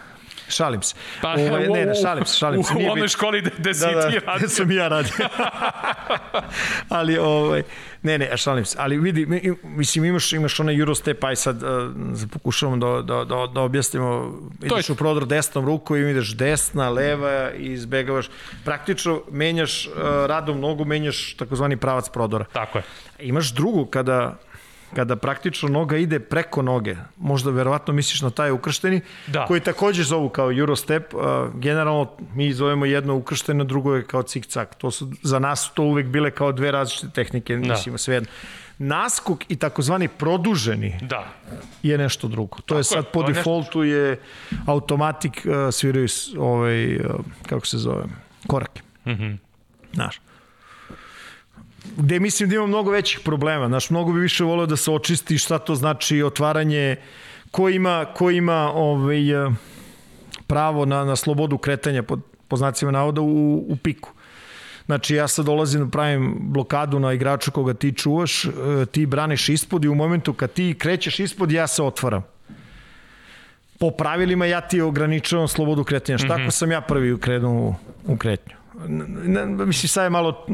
C: Šalim se.
B: Pa, u-
C: ne, ne, šalim se, šalim se.
B: U, u
C: Nije
B: onoj školi gde, gde si
C: da, da,
B: ti
C: da
B: radio.
C: sam i ja radio. ali, ovaj, ne, ne, šalim se. Ali vidi, mi- mislim, imaš, imaš onaj Eurostep, aj sad uh, pokušavamo da, da, da, da objasnimo. Ideš
B: je-
C: u prodor desnom rukom i ideš desna, leva i izbegavaš. Praktično menjaš uh, radom nogu, menjaš takozvani pravac prodora.
B: Tako je.
C: Imaš drugu kada kada praktično noga ide preko noge, možda verovatno misliš na taj ukršteni,
B: Da.
C: koji takođe zovu kao Eurostep, generalno mi zovemo jedno ukršteno, drugo je kao cik-cak. To su, za nas su to uvek bile kao dve različite tehnike, da. mislim, svejedno. Naskok i takozvani produženi
B: Da.
C: je nešto drugo. To je
B: je,
C: sad po
B: je nešto-
C: defaultu je automatik uh, sviraju ovaj, uh, kako se zove, korake. Mm. -hmm. Znaš gde mislim da ima mnogo većih problema. Znaš, mnogo bi više voleo da se očisti šta to znači otvaranje, ko ima, ko ima ovaj, eh, pravo na, na slobodu kretanja pod, po znacima navoda u, u piku. Znači ja sad dolazim da pravim blokadu na igrača koga ti čuvaš, eh, ti braniš ispod i u momentu kad ti krećeš ispod ja se otvaram. Po pravilima ja ti ograničavam slobodu kretanja. Šta ako sam ja prvi krenuo u, kretnju? Ne, ne, mislim, sad je malo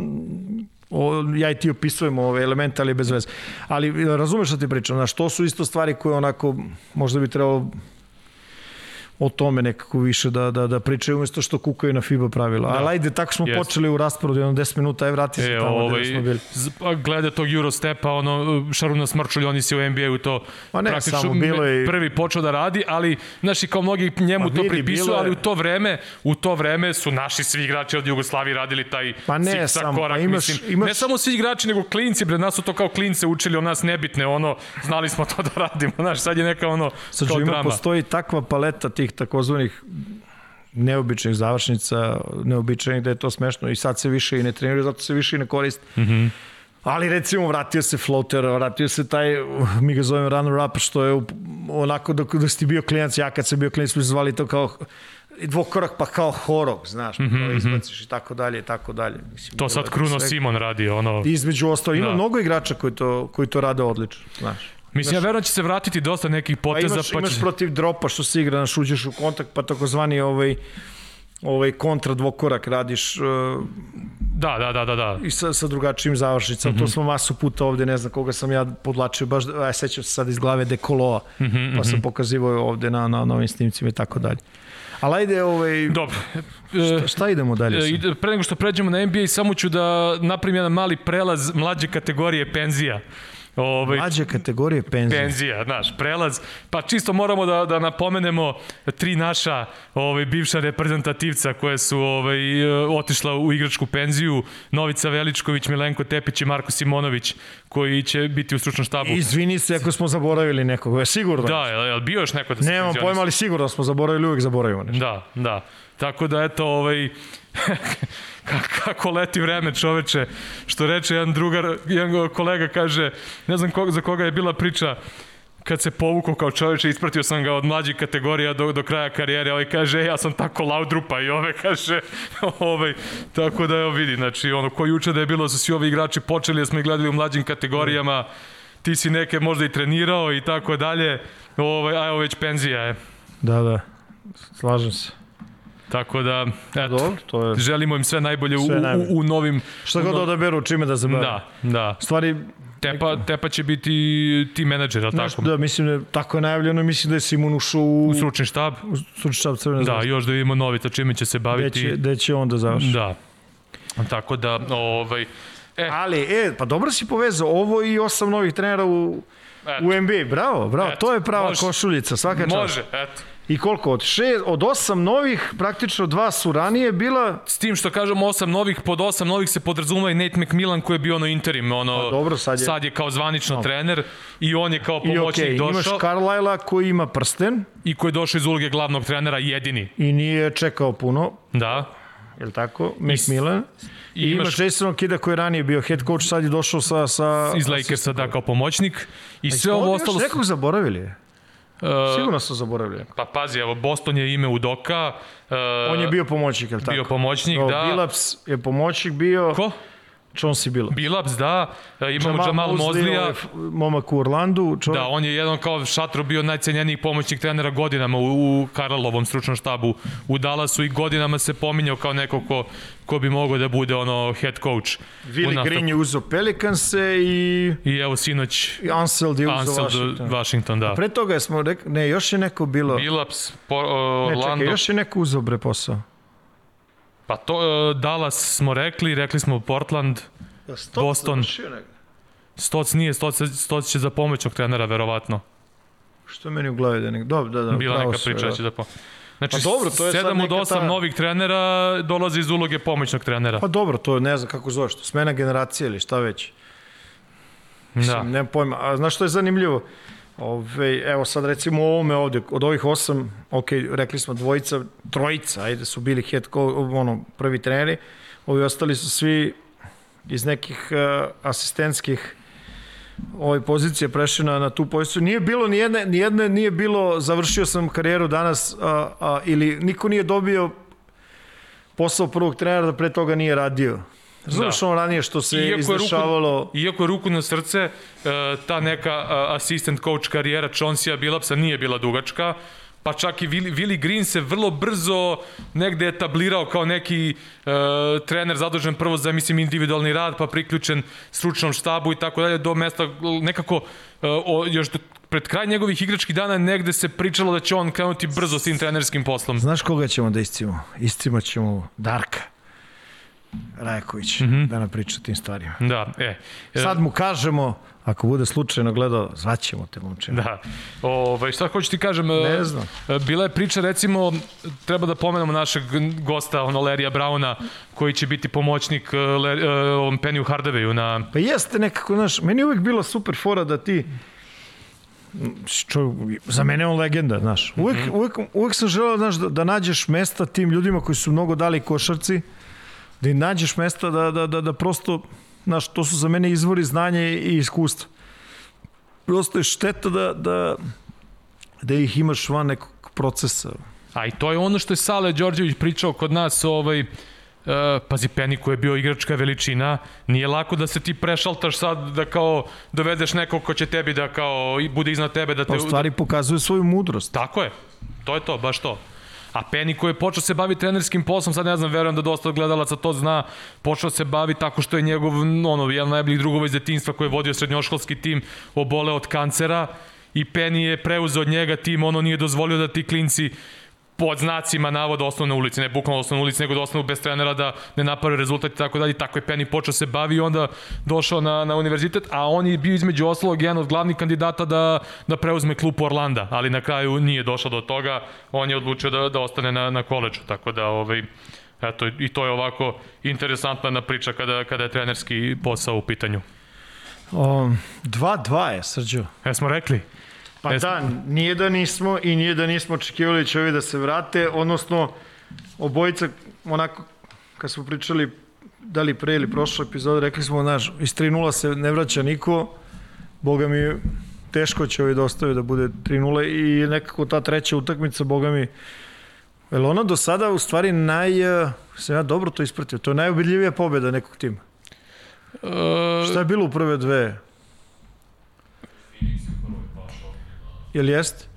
C: o, ja i ti opisujemo ove elemente, ali bez veze. Ali e, razumeš šta ti pričam, znaš, to su isto stvari koje onako možda bi trebalo o tome nekako više da, da, da pričaju umesto što kukaju na FIBA pravila. Da. Ali ajde, tako smo
B: Jest.
C: počeli u rasporedu, jedno 10 minuta, aj vrati se
B: E,
C: tamo
B: ovaj,
C: gde smo bili.
B: pa glede tog Eurostepa, ono, Šaruna Smrčulj, oni si u NBA-u to
C: Ma ne,
B: praktično
C: samo bilo je i-
B: prvi počeo da radi, ali, znaš, i kao mnogi njemu
C: Ma
B: to pripisuju, ali u to vreme, u to vreme su naši svi igrači od Jugoslavije radili taj
C: Pa ne samo,
B: korak,
C: pa imaš-
B: mislim.
C: imaš-
B: Ne samo svi igrači, nego klinci, bre, nas su to kao klince učili, o nas nebitne, ono, znali smo to da radimo, znaš, sad je neka ono,
C: Sad
B: kao
C: ima,
B: drama.
C: postoji takva paleta tih takozvanih neobičnih završnica, neobičajnih da je to smešno i sad se više i ne treniraju, zato se više i ne koriste. Mm
B: Mhm.
C: -hmm. Ali recimo vratio se floater, vratio se taj, mi ga zovemo runner up, što je onako dok, dok si bio klinac, ja kad sam bio klinac, smo zvali to kao dvokorak pa kao horog, znaš, pa kao izbaciš i tako dalje i tako dalje. Mislim,
B: Mhm, To sad Kruno
C: svega.
B: Simon radi, ono...
C: Između ostalo, ima
B: Da.
C: mnogo igrača koji to, koji to rade odlično, znaš.
B: Mislim, ja verujem da će se vratiti dosta nekih
C: Pa
B: poteza,
C: imaš,
B: pa,
C: imaš
B: će...
C: protiv dropa što se igra, naš uđeš u kontakt, pa takozvani ovaj, ovaj kontra dvokorak radiš uh,
B: Da, da, da, da, da.
C: i sa, sa drugačijim završnicama. Mm -hmm. To smo masu puta ovde, ne znam koga sam ja podlačio, baš, aj sećam se sad iz glave Dekoloa, mm -hmm, pa sam pokazivao ovde na, na novim snimcima i tako dalje. Ali ajde, ovaj,
B: Dobro.
C: šta, šta idemo dalje?
B: E, ide- Pre nego što pređemo na NBA, samo ću da napravim jedan mali prelaz mlađe kategorije penzija. Ovaj,
C: Mlađe kategorije penzije.
B: penzija, znaš, prelaz. Pa čisto moramo da, da napomenemo tri naša ovaj, bivša reprezentativca koje su ovaj, otišla u igračku penziju, Novica Veličković, Milenko Tepić i Marko Simonović, koji će biti u stručnom štabu.
C: Izvini se ako smo zaboravili nekoga, sigurno.
B: Da, je, je bio još neko da se
C: Nemam pojma, ali sigurno smo zaboravili, uvek zaboravimo nešto.
B: Da, da. Tako da, eto, ovaj, kako leti vreme čoveče, što reče jedan drugar, jedan kolega kaže, ne znam koga, za koga je bila priča, kad se povukao kao čoveče, ispratio sam ga od mlađih kategorija do, do kraja karijere, ovaj kaže, e, ja sam tako laudrupa i ove kaže, ovaj, tako da evo vidi, znači, ono, ko juče da je bilo, da su svi ovi igrači počeli, da smo ih gledali u mlađim kategorijama, ti si neke možda i trenirao i tako dalje, ovaj, a evo već penzija je.
C: Da, da. Slažem se.
B: Tako da, eto,
C: Dobro, to je...
B: želimo im sve najbolje u,
C: Sve najbolje.
B: u, u novim...
C: Šta
B: u
C: god
B: no-
C: odaberu, čime da se bave.
B: Da, da.
C: Stvari,
B: Tepa, Tepa će biti ti menadžer, ali tako?
C: da, mislim da je tako je najavljeno, mislim da je Simon ušao u,
B: U stručni štab.
C: u stručni štab Crvene
B: Da,
C: zvezde.
B: još da vidimo Novica čime će se
C: Gde
B: baviti.
C: će, gde će on da završi.
B: Da. Tako da, ovaj, e,
C: Ali, e, pa dobro si povezao ovo i osam novih trenera u,
B: eto,
C: u NBA. Bravo, bravo.
B: Eto,
C: to je prava
B: može.
C: košuljica, svaka čast.
B: može, eto.
C: I koliko? Od, šest, od osam novih, praktično dva su ranije bila...
B: S tim što kažemo osam novih, pod osam novih se podrazumeva i Nate McMillan koji je bio ono interim, ono,
C: Pa dobro, sad je-
B: sad je kao zvanično trener i on je kao
C: I
B: pomoćnik
C: okej, imaš
B: došao
C: Carlisle koji ima prsten
B: i koji je došao iz uloge glavnog trenera jedini.
C: i nije čekao puno,
B: Da.
C: je li tako? Macmillan. I,
B: I
C: imaš
B: imaš
C: Jason Kida koji je ranije bio head coach, sad je došao sa... sa
B: iz Lakersa da kao pomoćnik i sve
C: Sve
B: ovo ostalo
C: Još nekog zaboravili.
B: Uh,
C: Sigurno su zaboravili.
B: Pa pazi, evo, Boston je ime Udoka. Uh,
C: On je bio pomoćnik, je li tako?
B: bio pomoćnik,
C: Evo,
B: da.
C: Bilaps je pomoćnik bio.
B: Ko?
C: Chauncey Bilaps.
B: Bilaps, da. E, Imamo Jamal,
C: Mosley,
B: Mozlija.
C: ovaj momak u Orlandu. Čovjek,
B: Da, on je jedan kao šatro bio najcenjeniji pomoćnik trenera godinama u, u Karlovom stručnom štabu u Dallasu i godinama se pominjao kao neko ko, ko bi mogao da bude ono head coach.
C: Willi
B: nastavku.
C: Green je uzao Pelicanse i
B: I evo sinoć
C: i Anseld je uzao
B: Ansel
C: Washington.
B: Washington, da.
C: Pre toga smo rekli, ne, još je neko bilo.
B: Bilaps, po, uh,
C: ne,
B: Orlando.
C: čekaj, još je neko uzao bre posao.
B: Pa to, uh, Dallas smo rekli, rekli smo Portland. Boston. Stoc nije, Stoc, Stoc će za pomoćnog trenera, verovatno.
C: Što je meni u glavi da je nek... Dobro, da, da.
B: Bila
C: pravo
B: neka priča da
C: da.
B: će da po... Znači,
C: Pa dobro, to je sad
B: sedam od
C: neka
B: osam
C: ta-
B: novih trenera dolazi iz uloge pomoćnog trenera.
C: Pa dobro, to je, ne znam kako zoveš to, smena generacije ili šta već.
B: da.
C: Mislim, nemam pojma. A znaš što je zanimljivo? Ove, evo sad recimo ovome ovde, od ovih osam, ok, rekli smo dvojica, trojica, ajde su bili head coach, ono, prvi treneri, ovi ostali su svi iz nekih uh, asistentskih ove pozicije prešli na, na tu poziciju. Nije bilo ni jedne, ni jedne nije bilo, završio sam karijeru danas, a, a, ili niko nije dobio posao prvog trenera da pre toga nije radio. Znaš
B: Da.
C: ono ranije što se
B: Iako je ruku-
C: izdešavalo...
B: Iako je ruku na srce, e, ta neka a, assistant coach karijera Chauncey'a Billupsa nije bila dugačka, pa čak i Willi, Willi Green se vrlo brzo negde etablirao kao neki e, trener zadužen prvo za, mislim, individualni rad, pa priključen stručnom štabu i tako dalje, do mesta nekako e, o, još do, pred kraj njegovih igračkih dana negde se pričalo da će on krenuti brzo s tim trenerskim poslom.
C: Znaš koga ćemo da iscimo? Iscimo ćemo Darka Rajaković, mm. -hmm. da nam priča o tim stvarima.
B: Da, e.
C: Sad mu kažemo, ako bude slučajno gledao, zvaćemo te momče.
B: Da. Ove, šta hoću ti kažem?
C: Ne
B: e,
C: znam.
B: e, Bila je priča, recimo, treba da pomenemo našeg gosta, ono, Lerija Brauna, koji će biti pomoćnik e, Le, e, ovom Penny Hardawayu na...
C: Pa jeste nekako, znaš, meni je uvijek bilo super fora da ti čo, za mene je on legenda, znaš. Uvijek,
B: Mhm.
C: uvijek, uvijek sam želeo, znaš, da, da nađeš mesta tim ljudima koji su mnogo dali košarci, da im nađeš mesta da, da, da, da prosto, znaš, to su za mene izvori znanja i iskustva. Prosto je šteta da, da, da ih imaš van nekog procesa.
B: A i to je ono što je Sale Đorđević pričao kod nas, ovaj, Uh, pazi, koji je bio igračka veličina, nije lako da se ti prešaltaš sad da kao dovedeš nekog ko će tebi da kao i bude iznad tebe da te...
C: Pa u stvari pokazuje svoju mudrost.
B: Tako je. To je to, baš to. A Penny koji je počeo se bavi trenerskim poslom, sad ne znam, verujem da dosta gledalaca to zna, počeo se bavi tako što je njegov, ono, jedan najboljih drugova iz detinstva koji je vodio srednjoškolski tim, obole od kancera i Penny je preuzeo od njega tim, ono nije dozvolio da ti klinci pod znacima navoda ostanu na ulici, ne bukvalno ostanu na ulici, nego da ostanu bez trenera da ne naprave rezultat i tako dalje. Tako je Penny počeo se bavi i onda došao na, na univerzitet, a on je bio između ostalog jedan od glavnih kandidata da, da preuzme klub Orlanda, ali na kraju nije došao do toga, on je odlučio da, da ostane na, na koleđu, tako da ovaj, Eto, i to je ovako interesantna priča kada, kada je trenerski posao u pitanju.
C: 2-2 je, Srđo.
B: E, smo rekli?
C: Pa
B: Jesmo.
C: da, nije da nismo i nije da nismo očekivali da će ovi da se vrate, odnosno obojica, onako, kad smo pričali da li pre ili prošle epizode, rekli smo, znaš, iz 3-0 se ne vraća niko, boga mi, teško će ovi da ostave da bude 3-0 i nekako ta treća utakmica, boga mi, je ona do sada u stvari naj, eh, sam ja dobro to ispratio, to je najubedljivija pobjeda nekog tima.
B: E,
C: Šta je bilo u prve dve? Jel jest?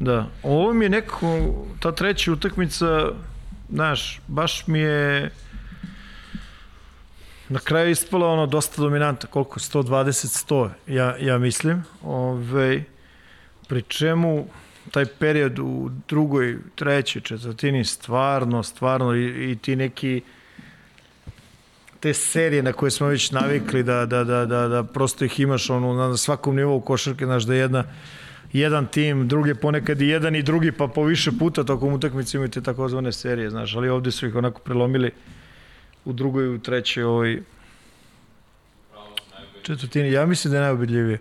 C: Da. Ovo mi je nekako, ta treća utakmica, znaš, baš mi je na kraju ispala ono dosta dominanta, koliko? 120-100, ja, ja mislim. Ove, pri čemu taj period u drugoj, trećoj četvrtini stvarno, stvarno i, i ti neki te serije na koje smo već navikli da, da, da, da, da prosto ih imaš ono, na svakom nivou košarke, znaš, da jedna jedan tim, drugi ponekad i jedan i drugi, pa po više puta tokom utakmice imate takozvane serije, znaš, ali ovde su ih onako prelomili u drugoj u trećoj ovaj, četvrtini. Ja mislim da je najubedljivije.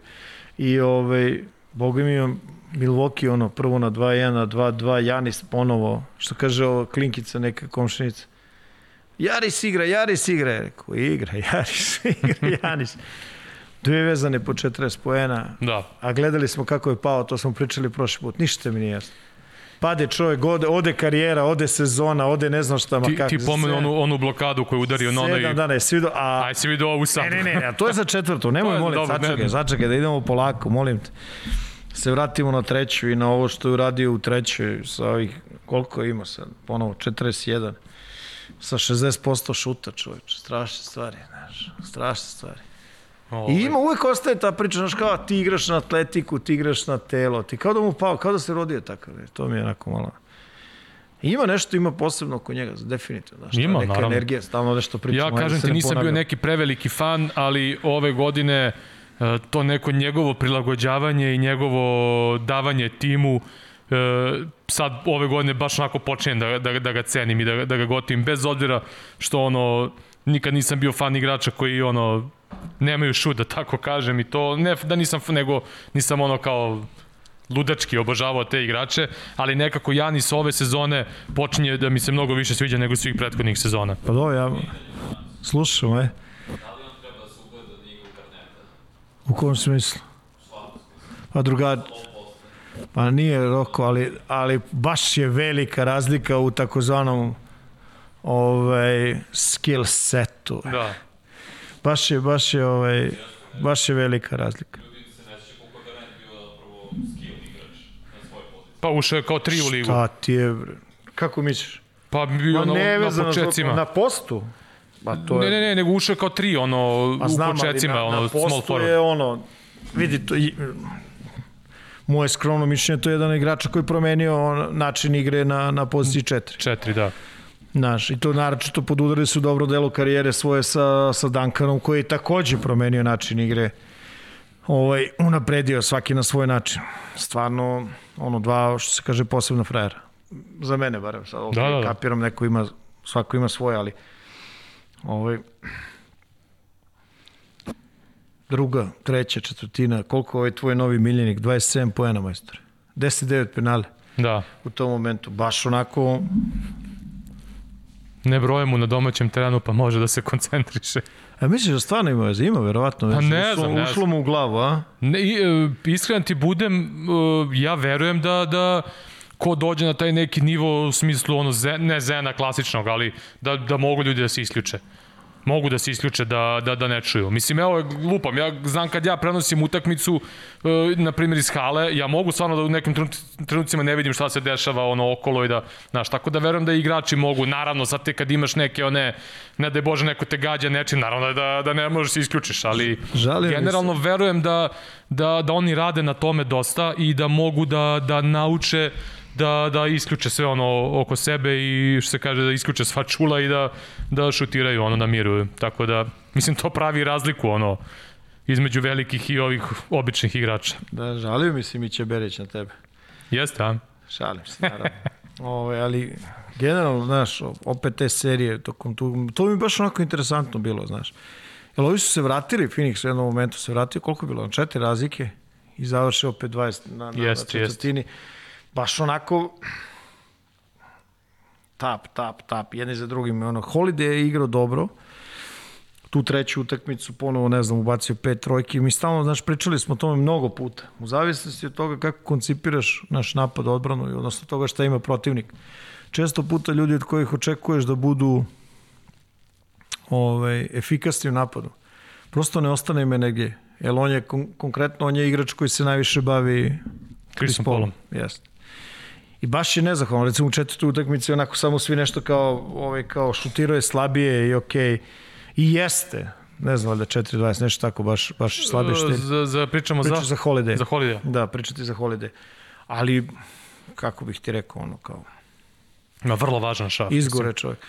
C: I ovaj, boga mi Milwaukee ono prvo na 2-1, na 2-2, Janis ponovo, što kaže ova klinkica neka komšenica. Jaris igra, Jaris igra. Rekao, igra, Jaris igra, Janis. Dve vezane po 40 poena,
B: da.
C: a gledali smo kako je pao, to smo pričali prošli put. Ništa mi nije jasno. Pade čovjek, ode, ode karijera, ode sezona, ode ne znam šta, ma
B: Ti,
C: kako.
B: ti pomenu onu, onu blokadu koju udario na onaj...
C: Sedam dana je svi do... A,
B: Aj, si vidio ovu sad.
C: Ne, ne, ne, ne, to je za četvrtu, nemoj molim,
B: dobro, ne,
C: sačekaj,
B: ne.
C: sačekaj, da idemo polako, molim te. Se vratimo na treću i na ovo što je uradio u trećoj sa ovih, koliko ima sad, ponovo, 41, sa 60% šuta, čovječ, strašne stvari, znaš, strašne stvari.
B: Ovaj.
C: I ima, uvek ostaje ta priča, znaš, kao ti igraš na atletiku, ti igraš na telo, ti kao da mu pao, kao da se rodio takav, je, to mi je onako malo... Ima nešto, ima posebno oko njega, definitivno. Znaš,
B: Ima,
C: neka
B: naravno.
C: energija, stalno nešto pričamo.
B: Ja kažem ti, nisam bio neki preveliki fan, ali ove godine e, to neko njegovo prilagođavanje i njegovo davanje timu e, sad ove godine baš onako počinjem da, da, da ga cenim i da, da ga gotivim, bez obzira što ono, nikad nisam bio fan igrača koji ono, nemaju šut, da tako kažem i to, ne da nisam, nego nisam ono kao ludački obožavao te igrače, ali nekako Janis ove sezone počinje da mi se mnogo više sviđa nego svih prethodnih sezona.
C: Pa do, ja slušam, aj.
A: Da li on treba da se ugleda da Garneta?
C: U kom smislu? Pa druga... Pa nije Roko, ali, ali baš je velika razlika u takozvanom ovaj, skill setu.
B: Da.
C: Baš je, baš je, ovaj, baš je velika razlika.
A: Ne.
B: Pa ušao je kao tri u ligu.
C: Šta ti je, bre? Kako misliš?
B: Pa bio
C: Ma
B: na, na početcima.
C: Na postu? Pa to
B: Ne,
C: je...
B: ne, ne, nego ušao je kao tri, ono,
C: Pa
B: u
C: znam, ali
B: početcima,
C: na,
B: ono,
C: na
B: small
C: postu
B: forward.
C: je ono, vidi, to, i, moje skromno mišljenje, to je jedan igrač koji je promenio način igre na, na poziciji 4.
B: Četiri, da.
C: Znaš, i to naročito podudarili su dobro delo karijere svoje sa, sa Duncanom, koji je takođe promenio način igre. Ovaj, unapredio svaki na svoj način. Stvarno, ono, dva, što se kaže, posebna frajera. Za mene, barem. Sad, okay,
B: Da, da, da.
C: Kapiram, neko ima, svako ima svoje, ali ovaj, druga, treća, četvrtina, koliko ovaj tvoj novi miljenik? 27 poena, majstor. 10-9 penale
B: Da.
C: u tom momentu. Baš onako,
B: Ne broje mu na domaćem terenu, pa može da se koncentriše.
C: A misliš da stvarno ima veze? Ima, verovatno.
B: Pa
C: veze.
B: ne
C: Ušlo-
B: znam, ne
C: Ušlo mu u glavu, a?
B: Ne, e, iskren ti budem, e, ja verujem da, da ko dođe na taj neki nivo u smislu ono zen, ne zena klasičnog, ali da, da mogu ljudi da se isključe. Mogu da se isključe da, da, da ne čuju. Mislim, evo, lupam, ja znam kad ja prenosim utakmicu, e, na primjer iz hale, ja mogu stvarno da u nekim trenucima ne vidim šta se dešava ono okolo i da, znaš, tako da verujem da i igrači mogu, naravno, sad te kad imaš neke one, ne da je Bože, neko te gađa nečim, naravno da, da ne možeš se isključiš, ali
C: se.
B: generalno verujem da, da, da oni rade na tome dosta i da mogu da, da nauče da, da isključe sve ono oko sebe i što se kaže da isključe sva čula i da, da šutiraju ono na miru. Tako da, mislim, to pravi razliku ono između velikih i ovih običnih igrača.
C: Da, žalio mi se Miće Berić na tebe.
B: Jeste, a?
C: Šalim se, naravno. Ove, ali generalno, znaš, opet te serije, tokom tu, to mi baš onako interesantno bilo, znaš. Jel ovi su se vratili, Phoenix u jednom momentu se vratio, koliko je bilo? Četiri razlike i završe opet 20 na, na,
B: Jest,
C: na četvrtini. Baš onako tap, tap, tap, jedni za drugim. Ono, Holiday je igrao dobro, tu treću utakmicu ponovo, ne znam, ubacio pet trojki. Mi stalno, znaš, pričali smo o tome mnogo puta. U zavisnosti od toga kako koncipiraš naš napad, odbranu i odnosno toga šta ima protivnik. Često puta ljudi od kojih očekuješ da budu ovaj, efikasni u napadu. Prosto ne ostane im energije. Jer on je, kon konkretno, on je igrač koji se najviše bavi
B: Chrisom Paulom.
C: Jeste. I baš je nezahvalno, recimo u četvrtoj utakmici onako samo svi nešto kao, ovaj, kao šutirao je slabije i okej. Okay. I jeste, ne znam da 4-20, nešto tako, baš, baš slabije je.
B: Za, za, pričamo
C: Priča
B: za,
C: za Holiday.
B: za Holiday.
C: Da, pričati za Holiday. Ali, kako bih ti rekao, ono kao,
B: Ma, vrlo važan šaf.
C: izgore čovjek.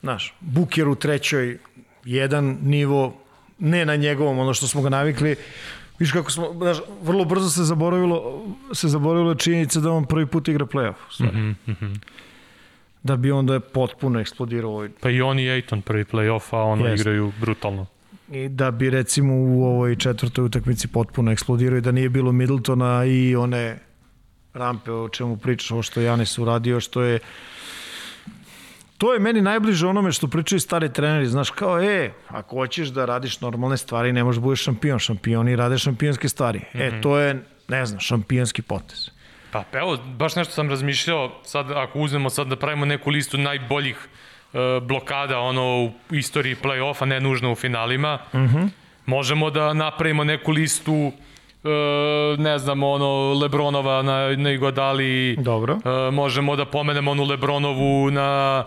C: Znaš, Buker u trećoj, jedan nivo, ne na njegovom, ono što smo ga navikli, Viš kako smo, znaš, vrlo brzo se zaboravilo, se zaboravilo činjenica da on prvi put igra playoff. Mm
B: mhm.
C: Da bi onda potpuno eksplodirao ovaj
B: Pa i on i Ejton prvi play-off, a ono
C: Jeste.
B: igraju brutalno.
C: i da bi recimo u ovoj četvrtoj utakmici potpuno eksplodirao i da nije bilo Middletona i one rampe o čemu pričaš, ovo što je Janis uradio, što je To je meni najbliže onome što pričaju stari treneri, znaš, kao, e, ako hoćeš da radiš normalne stvari, ne možeš da budeš šampion, šampioni rade šampionske stvari. Mm -hmm. E, to je, ne znam, šampionski potez.
B: Pa evo, baš nešto sam razmišljao, sad ako uzmemo sad da pravimo neku listu najboljih uh, blokada ono u istoriji play-offa, ne nužno u finalima, mm -hmm. možemo da napravimo neku listu uh, ne znam, ono, Lebronova na, na Igodali,
C: Dobro.
B: uh, možemo da pomenemo onu Lebronovu na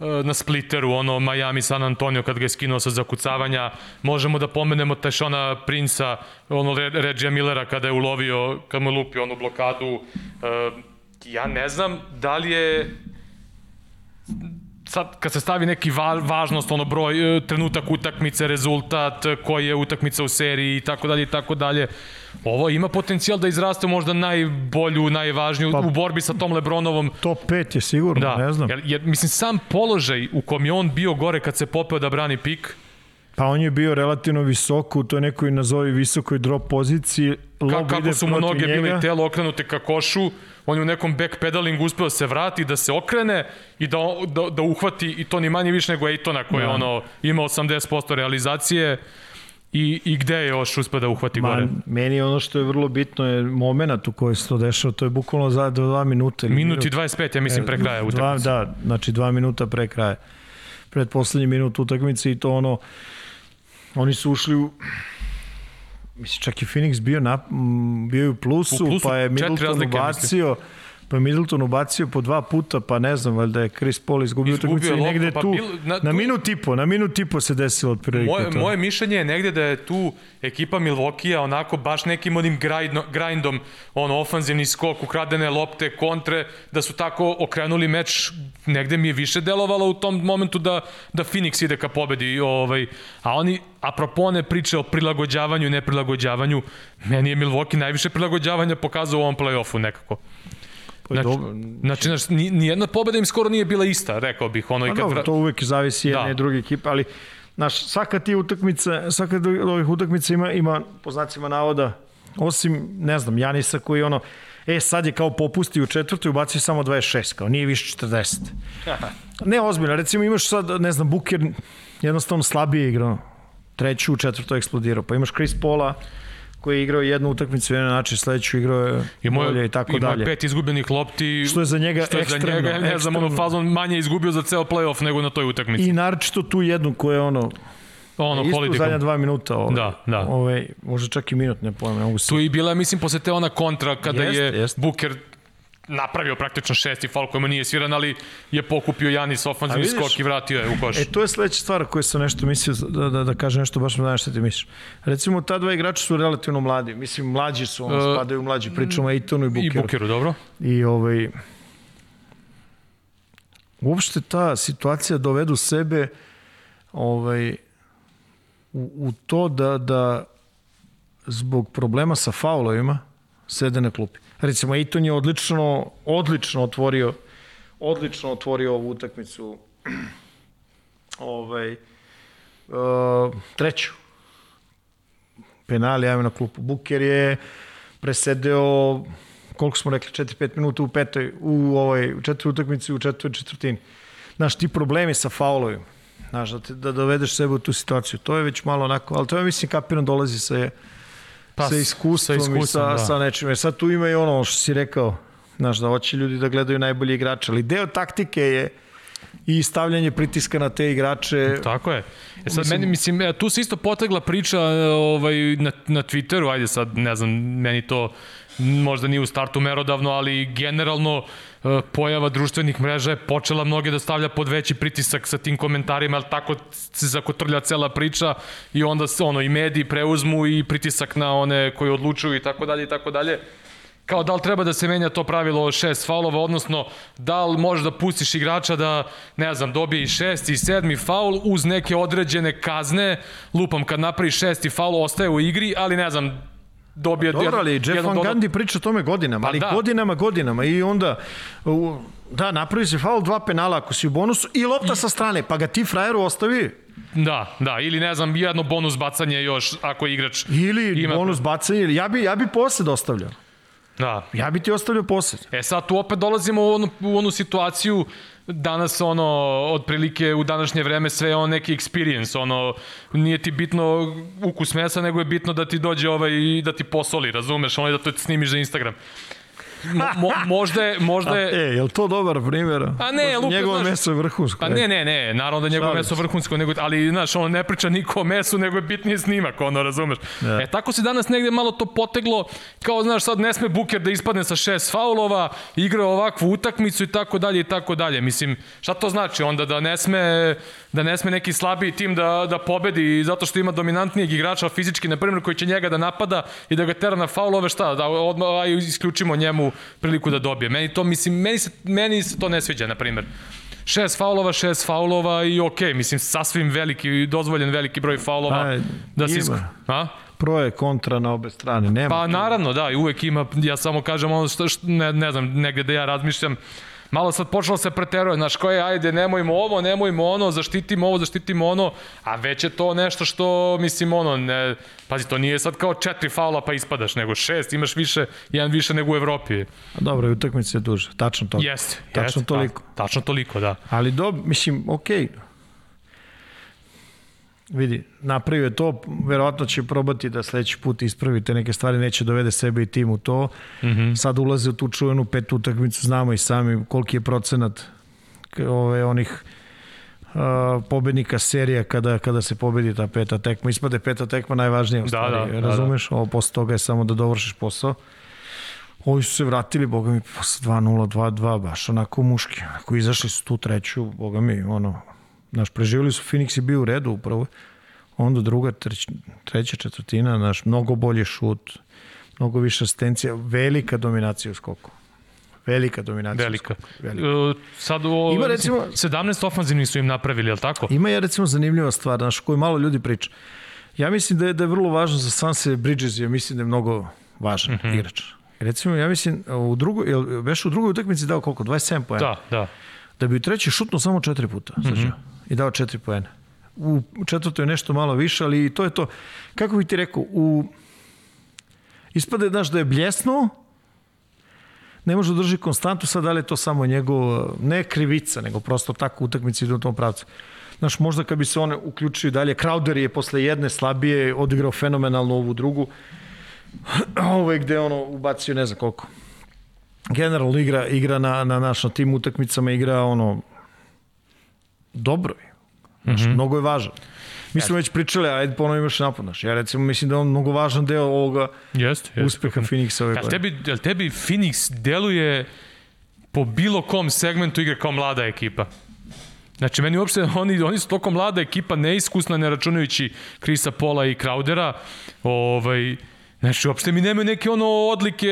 B: na Splitteru, ono Miami San Antonio kad ga je skinuo sa zakucavanja. Možemo da pomenemo Tashona Princa, ono Regija Millera kada je ulovio, kad mu lupio onu blokadu. Uh, ja ne znam da li je sad kad se stavi neki va, važnost, ono broj, e, trenutak utakmice, rezultat, koji je utakmica u seriji i tako dalje i tako dalje. Ovo ima potencijal da izraste možda najbolju, najvažniju pa, u borbi sa tom Lebronovom.
C: Top 5 je sigurno,
B: da,
C: ne znam.
B: Jer, jer, mislim, sam položaj u kom je on bio gore kad se popeo da brani pik,
C: Pa on je bio relativno visoko u toj nekoj nazovi visokoj drop poziciji.
B: Ka, kako su mu noge njega. bile telo okrenute ka košu, on je u nekom backpedalingu uspeo da se vrati, da se okrene i da, da, da uhvati, i to ni manje više nego Ejtona koji da. ono, ima 80% realizacije i, i gde je još uspeo da uhvati
C: Ma,
B: gore?
C: Meni ono što je vrlo bitno je moment u kojoj se to dešava, to je bukvalno za dva minuta.
B: Minut i 25, ja mislim, pre kraja utakmice.
C: Da, znači dva minuta pre kraja. Pred poslednji minut utakmice i to ono, oni su ušli u mislim čak i Phoenix bio na bio je u plusu,
B: u plusu
C: pa je Middleton ubacio pa Middleton ubacio po dva puta, pa ne znam, valjda je Chris Paul izgubio, izgubio utakmicu i negde pa tu, bil, na, na tu, minut i po, na minut i po se desilo od prvih.
B: Moje, moje mišljenje je negde da je tu ekipa Milvokija onako baš nekim onim grindom, grindom on ofanzivni skok, ukradene lopte, kontre, da su tako okrenuli meč, negde mi je više delovalo u tom momentu da, da Phoenix ide ka pobedi, ovaj, a oni apropo one priče o prilagođavanju i neprilagođavanju, meni je Milwaukee najviše prilagođavanja pokazao u ovom play-offu nekako. Znači, dobro. znači, znači nijedna pobeda im skoro nije bila ista, rekao bih. Ono,
C: i
B: kad...
C: dobro, to uvek zavisi jedne da. i druge ekipe, ali znaš, svaka ti utakmica, svaka od ovih utakmica ima, ima po znacima navoda, osim, ne znam, Janisa koji ono, e, sad je kao popusti u četvrtoj, ubacio samo 26, kao nije više 40. ne, ozbiljno, recimo imaš sad, ne znam, Buker jednostavno slabije igrao, treću, četvrtu eksplodirao, pa imaš Chris Paula, koji je igrao jednu utakmicu jedan način, sledeću igrao je I moj, bolje i tako
B: i
C: dalje.
B: I pet izgubljenih lopti.
C: Što je za njega što je ekstremno. Za njega,
B: ne znam, ono fazon manje izgubio za ceo play-off nego na toj utakmici.
C: I naročito tu jednu koja je ono
B: ono
C: isto
B: politikom.
C: zadnja dva minuta. Ove,
B: da, da.
C: Ove, možda čak i minut, ne pojma. Ne mogu
B: se... Tu i bila, mislim, posle te ona kontra kada jest, je jest. Booker napravio praktično šesti fal kojima nije sviran, ali je pokupio Janis ofanzivni skok i vratio je u koš.
C: E, to je sledeća stvar koju sam nešto mislio da, da, da kaže nešto, baš me znaš šta ti misliš. Recimo, ta dva igrača su relativno mladi. Mislim, mlađi su, ono, uh, spadaju mlađi. Pričamo Ejtonu i Bukeru.
B: I Bukeru, dobro.
C: I ovaj, uopšte ta situacija dovedu sebe ovaj, u, u to da, da zbog problema sa faulovima sede na klupi. Recimo, Ejton je odlično, odlično otvorio odlično otvorio ovu utakmicu ovaj, uh, treću. Penali javio na klupu. Buker je presedeo koliko smo rekli, 4-5 minuta u petoj, u ovoj u četvrtoj utakmici, u četvrtoj četvrtini. Znaš, ti problemi sa faulovima, znaš, da, te, da dovedeš sebe u tu situaciju, to je već malo onako, ali to je, mislim, kapiran dolazi sa, pa, sa iskustvom, sa iskustvom i sa, da. sa nečim. Jer sad tu ima i ono što si rekao, znaš, da hoće ljudi da gledaju najbolji igrače, ali deo taktike je i stavljanje pritiska na te igrače.
B: Tako je. E sad, mislim, meni, mislim, e, tu se isto potegla priča ovaj, na, na Twitteru, ajde sad, ne znam, meni to možda nije u startu merodavno, ali generalno e, pojava društvenih mreža je počela mnoge da stavlja pod veći pritisak sa tim komentarima, ali tako se zakotrlja cela priča i onda se ono i mediji preuzmu i pritisak na one koji odlučuju i tako dalje i tako dalje kao da li treba da se menja to pravilo šest faulova, odnosno da li možeš da pustiš igrača da, ne znam, dobije i šesti i sedmi faul uz neke određene kazne, lupam kad napravi šesti faul ostaje u igri, ali ne znam, dobije
C: Dobro, ali Jeff Van Gundy priča o tome godinama, pa ali da. godinama, godinama i onda da, napravi se faul, dva penala ako si u bonusu i lopta sa strane, pa ga ti frajeru ostavi.
B: Da, da, ili ne znam, jedno bonus bacanje još ako igrač
C: Ili ima... bonus bacanje, ja bi, ja bi posle dostavljao.
B: Da.
C: Ja bi ti ostavljao posle.
B: E sad tu opet dolazimo u onu, u onu situaciju danas ono, otprilike u današnje vreme sve je on neki experience, ono, nije ti bitno ukus mesa, nego je bitno da ti dođe ovaj, da ti posoli, razumeš, ono da to snimiš za Instagram. Mo, možda je, možda je...
C: A, e, je li to dobar primjer?
B: A ne, lupa,
C: njegovo znaš, meso je vrhunsko.
B: Pa ne, ne, ne, naravno da njegovo meso je vrhunsko, nego, ali, znaš, ono ne priča niko o mesu, nego je bitnije snimak, ono, razumeš. Ja. E, tako se danas negde malo to poteglo, kao, znaš, sad ne sme Buker da ispadne sa šest faulova, igra ovakvu utakmicu i tako dalje i tako dalje. Mislim, šta to znači onda da ne sme, da ne sme neki slabiji tim da, da pobedi zato što ima dominantnijeg igrača fizički, na primjer, koji će njega da napada i da ga tera na faulove, šta, da odmah isključimo njemu priliku da dobije. Meni to, mislim, meni se, meni se to ne sviđa, na primjer. Šest faulova, šest faulova i okej, okay, mislim, sasvim veliki, dozvoljen veliki broj faulova. A, da se isk... A?
C: pro je kontra na obe strane, nema.
B: Pa naravno, da, i uvek ima, ja samo kažem ono što, što ne, ne znam, negde da ja razmišljam, malo sad počelo se preteruje, znaš, koje, ajde, nemojmo ovo, nemojmo ono, zaštitimo ovo, zaštitimo ono, a već je to nešto što, mislim, ono, ne, pazi, to nije sad kao četiri faula pa ispadaš, nego šest, imaš više, jedan više nego u Evropi.
C: A dobro, utakmica je duže, tačno to.
B: Jeste,
C: tačno
B: jeste,
C: toliko.
B: Ta, tačno toliko, da.
C: Ali do, mislim, okej, okay vidi, napravio to, verovatno će probati da sledeći put ispravi te neke stvari, neće dovede sebe i tim u to. Mm -hmm. Sad ulaze u tu čuvenu petu utakmicu, znamo i sami koliki je procenat ove, onih uh, pobednika serija kada, kada se pobedi ta peta tekma. Ispade peta tekma najvažnija u stvari, da, da, razumeš? Da, da. Ovo posle toga je samo da dovršiš posao. Ovi su se vratili, boga mi, posle 2-0, 2-2, baš onako muški. Ako izašli su tu treću, boga mi, ono, Naš, preživili su, Phoenix je bio u redu upravo, onda druga, treć, treća četvrtina, naš, mnogo bolje šut, mnogo više asistencija, velika dominacija u skoku. Velika dominacija.
B: Velika. Velika. Uh, sad u Ima, recimo, 17 ofanzivni su im napravili, je li tako?
C: Ima je recimo zanimljiva stvar, znaš, koju malo ljudi priča. Ja mislim da je, da je vrlo važno za Sanse Bridges, ja mislim da je mnogo važan mm -hmm. igrač. Recimo, ja mislim, u drugoj, jel, veš u drugoj utakmici dao koliko? 27 pojena?
B: Da, da.
C: Da bi u treći šutno samo četiri puta. Mm -hmm i dao četiri poena. U četvrtoj nešto malo više, ali to je to. Kako bih ti rekao, u... ispade, znaš, da je bljesnuo, ne može da drži konstantu, sad da li je to samo njegov, ne krivica, nego prosto tako utakmice idu u tom pravcu. Znaš, možda kad bi se one uključili dalje, Crowder je posle jedne slabije odigrao fenomenalno ovu drugu, ovo je gde ono ubacio ne znam koliko. Generalno igra, igra na, na naš na tim utakmicama, igra ono dobro je. Znaš, mm -hmm. mnogo je važan. Mi smo već pričali, ajde ponovno imaš napad. Znaš. Ja recimo mislim da on mnogo važan deo ovoga jest, jest. uspeha Phoenixa ove
B: godine. Tebi, jel tebi Phoenix deluje po bilo kom segmentu igre kao mlada ekipa? Znači, meni uopšte, oni, oni su toliko mlada ekipa, neiskusna, ne računajući Krisa Pola i Crowdera. Ovaj, Znači, uopšte mi nemaju neke ono odlike,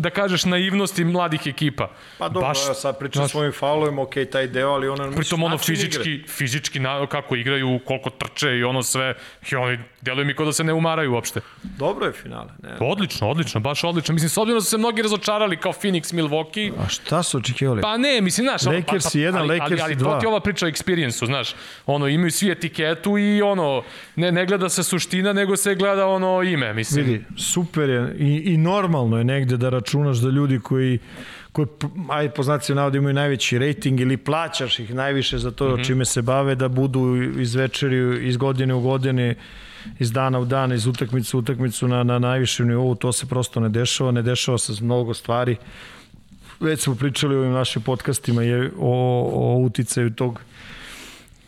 B: da kažeš, naivnosti mladih ekipa.
C: Pa dobro, Baš, ja sad pričam znaš, svojim faulovima, ok, taj deo, ali ono...
B: Pritom ono fizički, igre. fizički na, kako igraju, koliko trče i ono sve, i oni deluju mi kao da se ne umaraju uopšte.
C: Dobro je finale. Ne.
B: Odlično, odlično, baš odlično. Mislim, s obzirom da su se mnogi razočarali kao Phoenix, Milwaukee.
C: A šta su očekivali?
B: Pa ne, mislim, znaš...
C: Lakers pa, pa, jedan, ali, Lakers
B: ali, ali,
C: dva.
B: Ali to ti ova priča o experience-u, znaš. Ono, imaju svi etiketu i ono, ne, ne gleda se suština, nego se gleda ono ime, mislim.
C: Vidi, super je i, i normalno je negde da računaš da ljudi koji koji, aj po znaciju navode imaju najveći rating ili plaćaš ih najviše za to mm -hmm. čime se bave, da budu iz večeri, iz godine u godine, iz dana u dan, iz utakmice u utakmicu na, na najvišem nivou, to se prosto ne dešava, ne dešava se mnogo stvari. Već smo pričali u ovim našim podcastima je o, o uticaju tog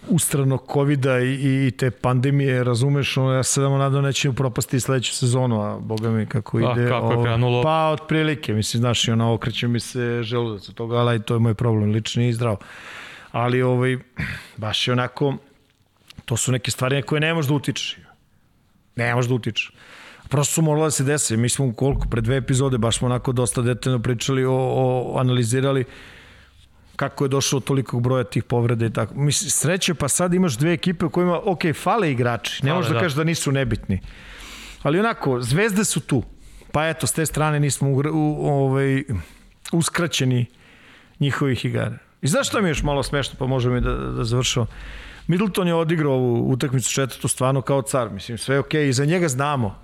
C: ustranog covid i, i te pandemije, razumeš, ono, ja se samo nadam da neće propasti sledeću sezonu, a boga mi kako ide.
B: A, kako je krenulo?
C: Pa, otprilike, mislim, znaš, i ona okreće mi se želudac od toga, ali to je moj problem, lični i zdrav. Ali, ovaj, baš je onako, to su neke stvari koje ne možeš da utičeš. Ne možeš da utičeš. Prosto su morale da se desi. Mi smo koliko, pre dve epizode, baš smo onako dosta detaljno pričali, o, o analizirali kako je došlo tolikog broja tih povreda i tako. Mislim, sreće, pa sad imaš dve ekipe u kojima, ok, fale igrači, ne možeš da, da kažeš da nisu nebitni. Ali onako, zvezde su tu. Pa eto, s te strane nismo u, u, ovaj, uskraćeni njihovih igara. I znaš što mi je još malo smešno, pa možemo i da, da završamo. Middleton je odigrao ovu utakmicu četvrtu stvarno kao car, mislim, sve je okej, okay. i za njega znamo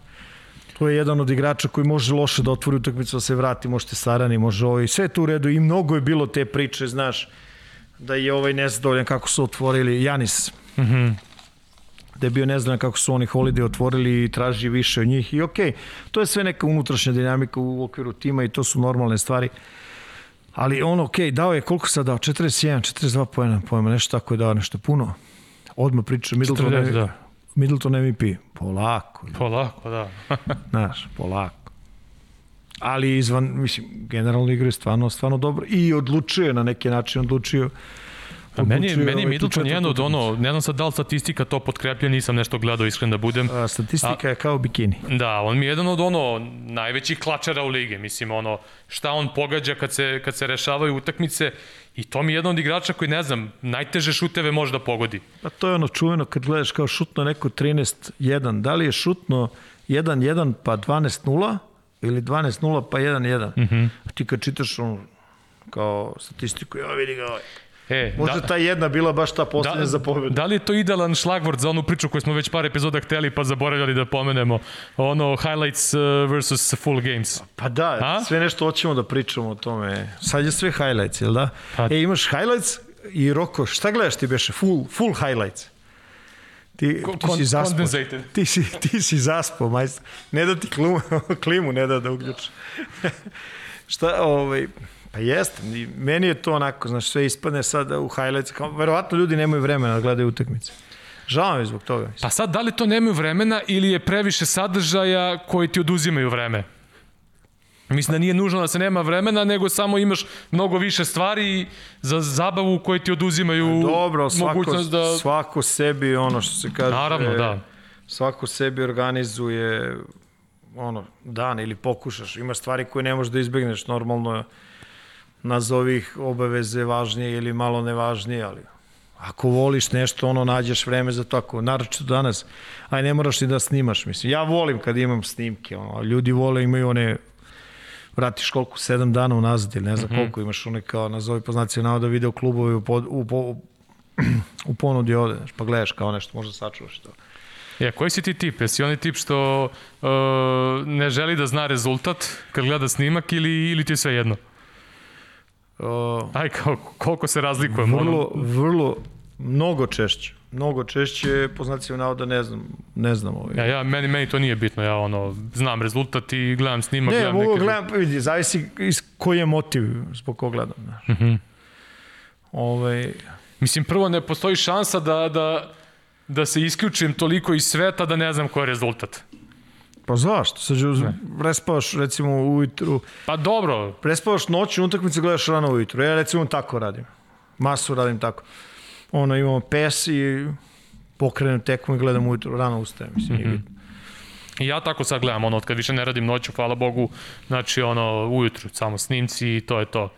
C: To je jedan od igrača koji može loše da otvori utakmicu, da se vrati, možete sarani, može ovaj, sve tu u redu i mnogo je bilo te priče, znaš, da je ovaj nezadovoljan kako su otvorili Janis. Mm da je bio nezadovoljan kako su oni Holiday otvorili i traži više od njih i okej, okay, to je sve neka unutrašnja dinamika u okviru tima i to su normalne stvari. Ali on okej, okay, dao je koliko sad dao? 41, 42 pojena, pojema, nešto tako je dao, nešto puno. Odmah priča Middleton, 40, da. Middleton MVP. Polako.
B: Polako, da.
C: Znaš, polako. Ali izvan, mislim, generalno igra je stvarno, stvarno dobro i odlučuje na neki način, odlučio
B: meni, je, meni je ovaj Middleton jedan od ono, ne znam sad da li statistika to potkreplja, nisam nešto gledao iskren da budem.
C: A, statistika A, je kao bikini.
B: Da, on mi je jedan od ono najvećih klačara u lige, mislim ono šta on pogađa kad se, kad se rešavaju utakmice i to mi je jedan od igrača koji ne znam, najteže šuteve može da pogodi.
C: Pa to je ono čuveno kad gledaš kao šutno neko 13-1, da li je šutno 1-1 pa 12-0 ili 12-0 pa 1-1. Mm -hmm. Ti kad čitaš ono kao statistiku, ja vidi ga ovaj E, Možda da, ta jedna bila baš ta poslednja
B: da,
C: za pobedu.
B: Da li je to idealan šlagvord za onu priču koju smo već par epizoda hteli pa zaboravljali da pomenemo? Ono highlights uh, versus full games.
C: Pa da, A? sve nešto hoćemo da pričamo o tome. Sad je sve highlights, jel da? Pa, e, imaš highlights i Roko, šta gledaš ti beše? Full, full highlights. Ti, ti si zaspao. Ti si, ti si zaspao, majstor. Ne da ti klimu, klimu ne da da uključi. šta, ovaj, Pa jeste, meni je to onako, znaš, sve ispadne sada u highlights, kao, verovatno ljudi nemaju vremena da gledaju utakmice. Žao mi zbog toga. Mislim.
B: Pa sad, da li to nemaju vremena ili je previše sadržaja koji ti oduzimaju vreme? Mislim da nije nužno da se nema vremena, nego samo imaš mnogo više stvari za zabavu koje ti oduzimaju
C: Dobro, svako, mogućnost da... svako sebi, ono što se kaže...
B: Naravno, da.
C: Svako sebi organizuje ono, dan ili pokušaš. Ima stvari koje ne možeš da izbegneš, normalno nazovi ih obaveze važnije ili malo nevažnije, ali ako voliš nešto, ono, nađeš vreme za to, ako naročito danas, aj ne moraš ni da snimaš, mislim. Ja volim kad imam snimke, ono, ljudi vole, imaju one, vratiš koliko, sedam dana unazad ili ne znam mm -hmm. koliko, imaš one kao, nazovi poznaci navoda video klubove u, pod, u, u, u ponudi ovde, znaš, pa gledaš kao nešto, možda sačuvaš to.
B: Ja, koji si ti tip? Jesi onaj tip što uh, ne želi da zna rezultat kad gleda snimak ili, ili ti je sve jedno? Uh, Aj, kao, koliko se razlikujemo?
C: Vrlo, vrlo, mnogo češće. Mnogo češće, po znacima navoda, ne znam, ne znam ovaj.
B: Ja, ja, meni, meni to nije bitno, ja ono, znam rezultat i gledam snimak.
C: Ne,
B: gledam
C: mogu neke... gledam, vidi, zavisi iz koji je motiv zbog koga gledam, znaš. Mm -hmm. ovaj...
B: Mislim, prvo ne postoji šansa da, da, da se isključim toliko iz sveta da ne znam koji je rezultat.
C: Pa zašto? Sad prespavaš recimo ujutru.
B: Pa dobro.
C: Prespavaš noću, utakmice gledaš rano ujutru. Ja recimo tako radim. Masu radim tako. Ono, imamo pes i pokrenem tekmu i gledam ujutru, rano ustajem. Mislim, mm -hmm.
B: I ja tako sad gledam, ono, od kad više ne radim noću, hvala Bogu, znači, ono, ujutru, samo snimci i to je to.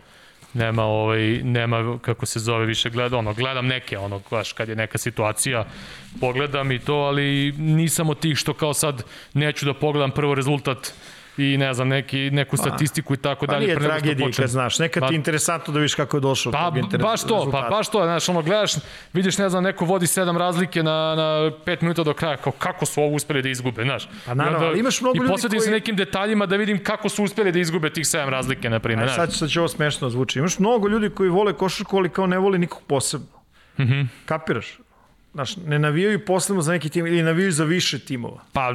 B: Nema, ovaj, nema, kako se zove, više gleda, ono, gledam neke, ono, gledaš, kad je neka situacija, pogledam i to, ali nisam od tih što kao sad neću da pogledam prvo rezultat i ne znam, neki, neku statistiku i tako
C: Pa
B: dalje.
C: nije
B: nego što
C: tragedija kad znaš. Nekad
B: Pa-
C: ti je interesantno da vidiš kako je došao.
B: Pa, baš to, pa
C: rezultata.
B: baš to, znaš, ono, gledaš, vidiš, ne znam, neko vodi sedam razlike na, na pet minuta do kraja, kao kako su ovo uspeli da izgube, znaš.
C: Pa naravno,
B: I onda-
C: ali imaš mnogo
B: I
C: ljudi
B: posvetim se
C: koji-
B: nekim detaljima da vidim kako su uspeli da izgube tih sedam razlike, na primjer,
C: sad, sad će ovo smešno zvuči. Imaš mnogo ljudi koji vole košarku, ali kao ne vole nikog posebno. Mm. -hmm. Kapiraš? Znaš, ne navijaju posebno za neki tim ili navijaju za više timova.
B: Pa,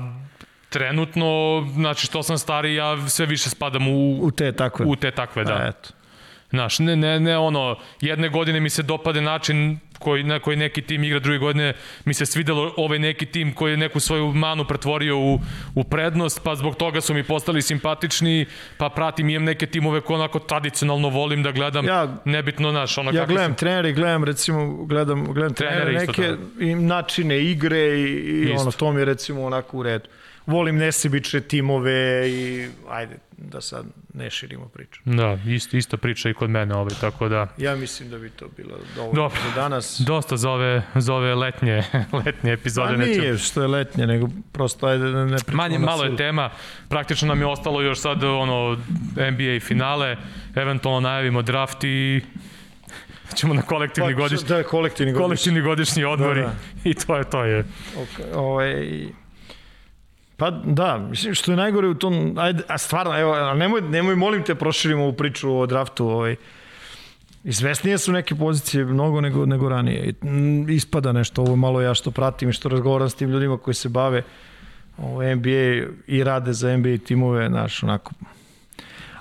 B: trenutno, znači, što sam stari, ja sve više spadam u,
C: U te takve.
B: u te takve, da.
C: A, eto.
B: Znaš, ne, ne, ne ono, jedne godine mi se dopade način koji, na koji neki tim igra, druge godine mi se svidelo ovaj neki tim koji je neku svoju manu pretvorio u, u prednost, pa zbog toga su mi postali simpatični, pa pratim imam neke timove koje onako tradicionalno volim da gledam,
C: Ja-
B: nebitno, znaš, ono
C: Ja gledam
B: se-
C: trenere, gledam recimo, gledam, gledam
B: Trenere
C: trenere
B: isto
C: neke i načine igre i, i
B: Isto.
C: ono, to mi je recimo onako u redu. Volim nesebične timove i ajde, da sad ne širimo priču.
B: Da, isto, isto priča i kod mene ovaj, tako da...
C: Ja mislim da bi to bilo dovoljno
B: Dobro.
C: za danas.
B: Dosta za ove, za ove letnje, letnje epizode.
C: Pa
B: neću-
C: nije što je letnje, nego prosto ajde da ne pričamo
B: Manje, malo je tema, praktično nam je ostalo još sad ono NBA finale, eventualno najavimo draft i ćemo na kolektivni
C: Pa,
B: godišnji,
C: Da, kolektivni godišnji.
B: kolektivni godišnji odmori
C: Da,
B: i to je to je.
C: Ok, ovaj, pa da, mislim što je najgore u tom, ajde, a stvarno, evo, nemoj, nemoj molim te proširimo ovu priču o draftu, ovaj, Izvesnije su neke pozicije mnogo nego, nego ranije. I, mm, Ispada nešto, ovo malo ja što pratim i što razgovaram s tim ljudima koji se bave ovo NBA i rade za NBA timove, znaš, onako,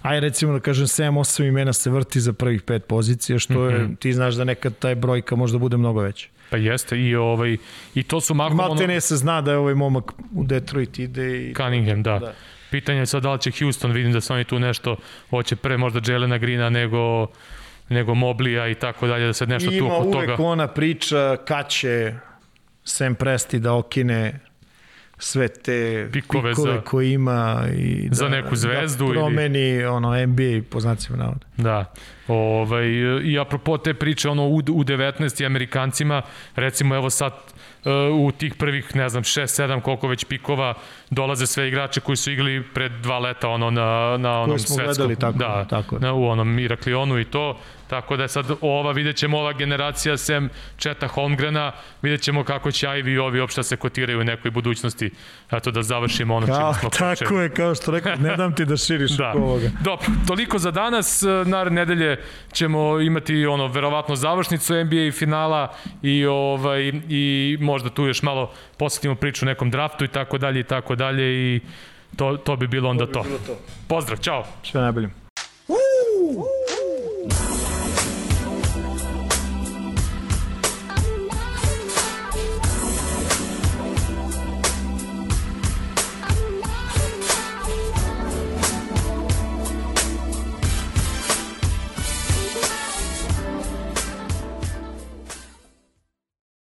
C: aj recimo da kažem 7-8 imena se vrti za prvih pet pozicija, što je,
B: Mhm.
C: ti znaš da nekad taj brojka možda bude mnogo veća.
B: Pa jeste i ovaj i to su mahom ono,
C: Malte ne se zna da je ovaj momak u Detroit ide i...
B: Cunningham, da.
C: Da.
B: Pitanje je sad da li će Houston, vidim da su oni tu nešto, hoće pre možda Jelena Greena nego nego Moblija i tako dalje, da se nešto
C: I
B: tu
C: ima
B: oko
C: uvek
B: toga.
C: ona priča kad će Sam Presti da okine sve te
B: Pikove
C: pikove,
B: za-
C: koje ima i
B: za
C: da,
B: neku zvezdu
C: da
B: ili-
C: promeni ono NBA po znacima navoda.
B: Da. Ovaj, I apropo te priče ono, u, u 19 i Amerikancima, recimo evo sad e, u tih prvih, ne znam, 6, 7, koliko već pikova, dolaze sve igrače koji su igrali pred dva leta ono, na, na onom
C: smo
B: svetskom.
C: gledali, tako
B: da,
C: tako.
B: Na, u onom Iraklionu i to. Tako da je sad ova, vidjet ćemo ova generacija sem Četa Holmgrena, vidjet ćemo kako će Ivy i ovi uopšte se kotiraju u nekoj budućnosti. Eto da završimo ono
C: Kao,
B: čime smo počeli.
C: tako je, kao što rekao, ne dam ti da širiš
B: Da.
C: oko ovoga.
B: Dobro, toliko za danas. Naredne nedelje ćemo imati ono verovatno završnicu NBA finala i ovaj i možda tu još malo posvetimo priču o nekom draftu i tako dalje i tako dalje i to to bi bilo onda to.
C: Bilo to.
B: Pozdrav, ćao.
C: Sve najbolje.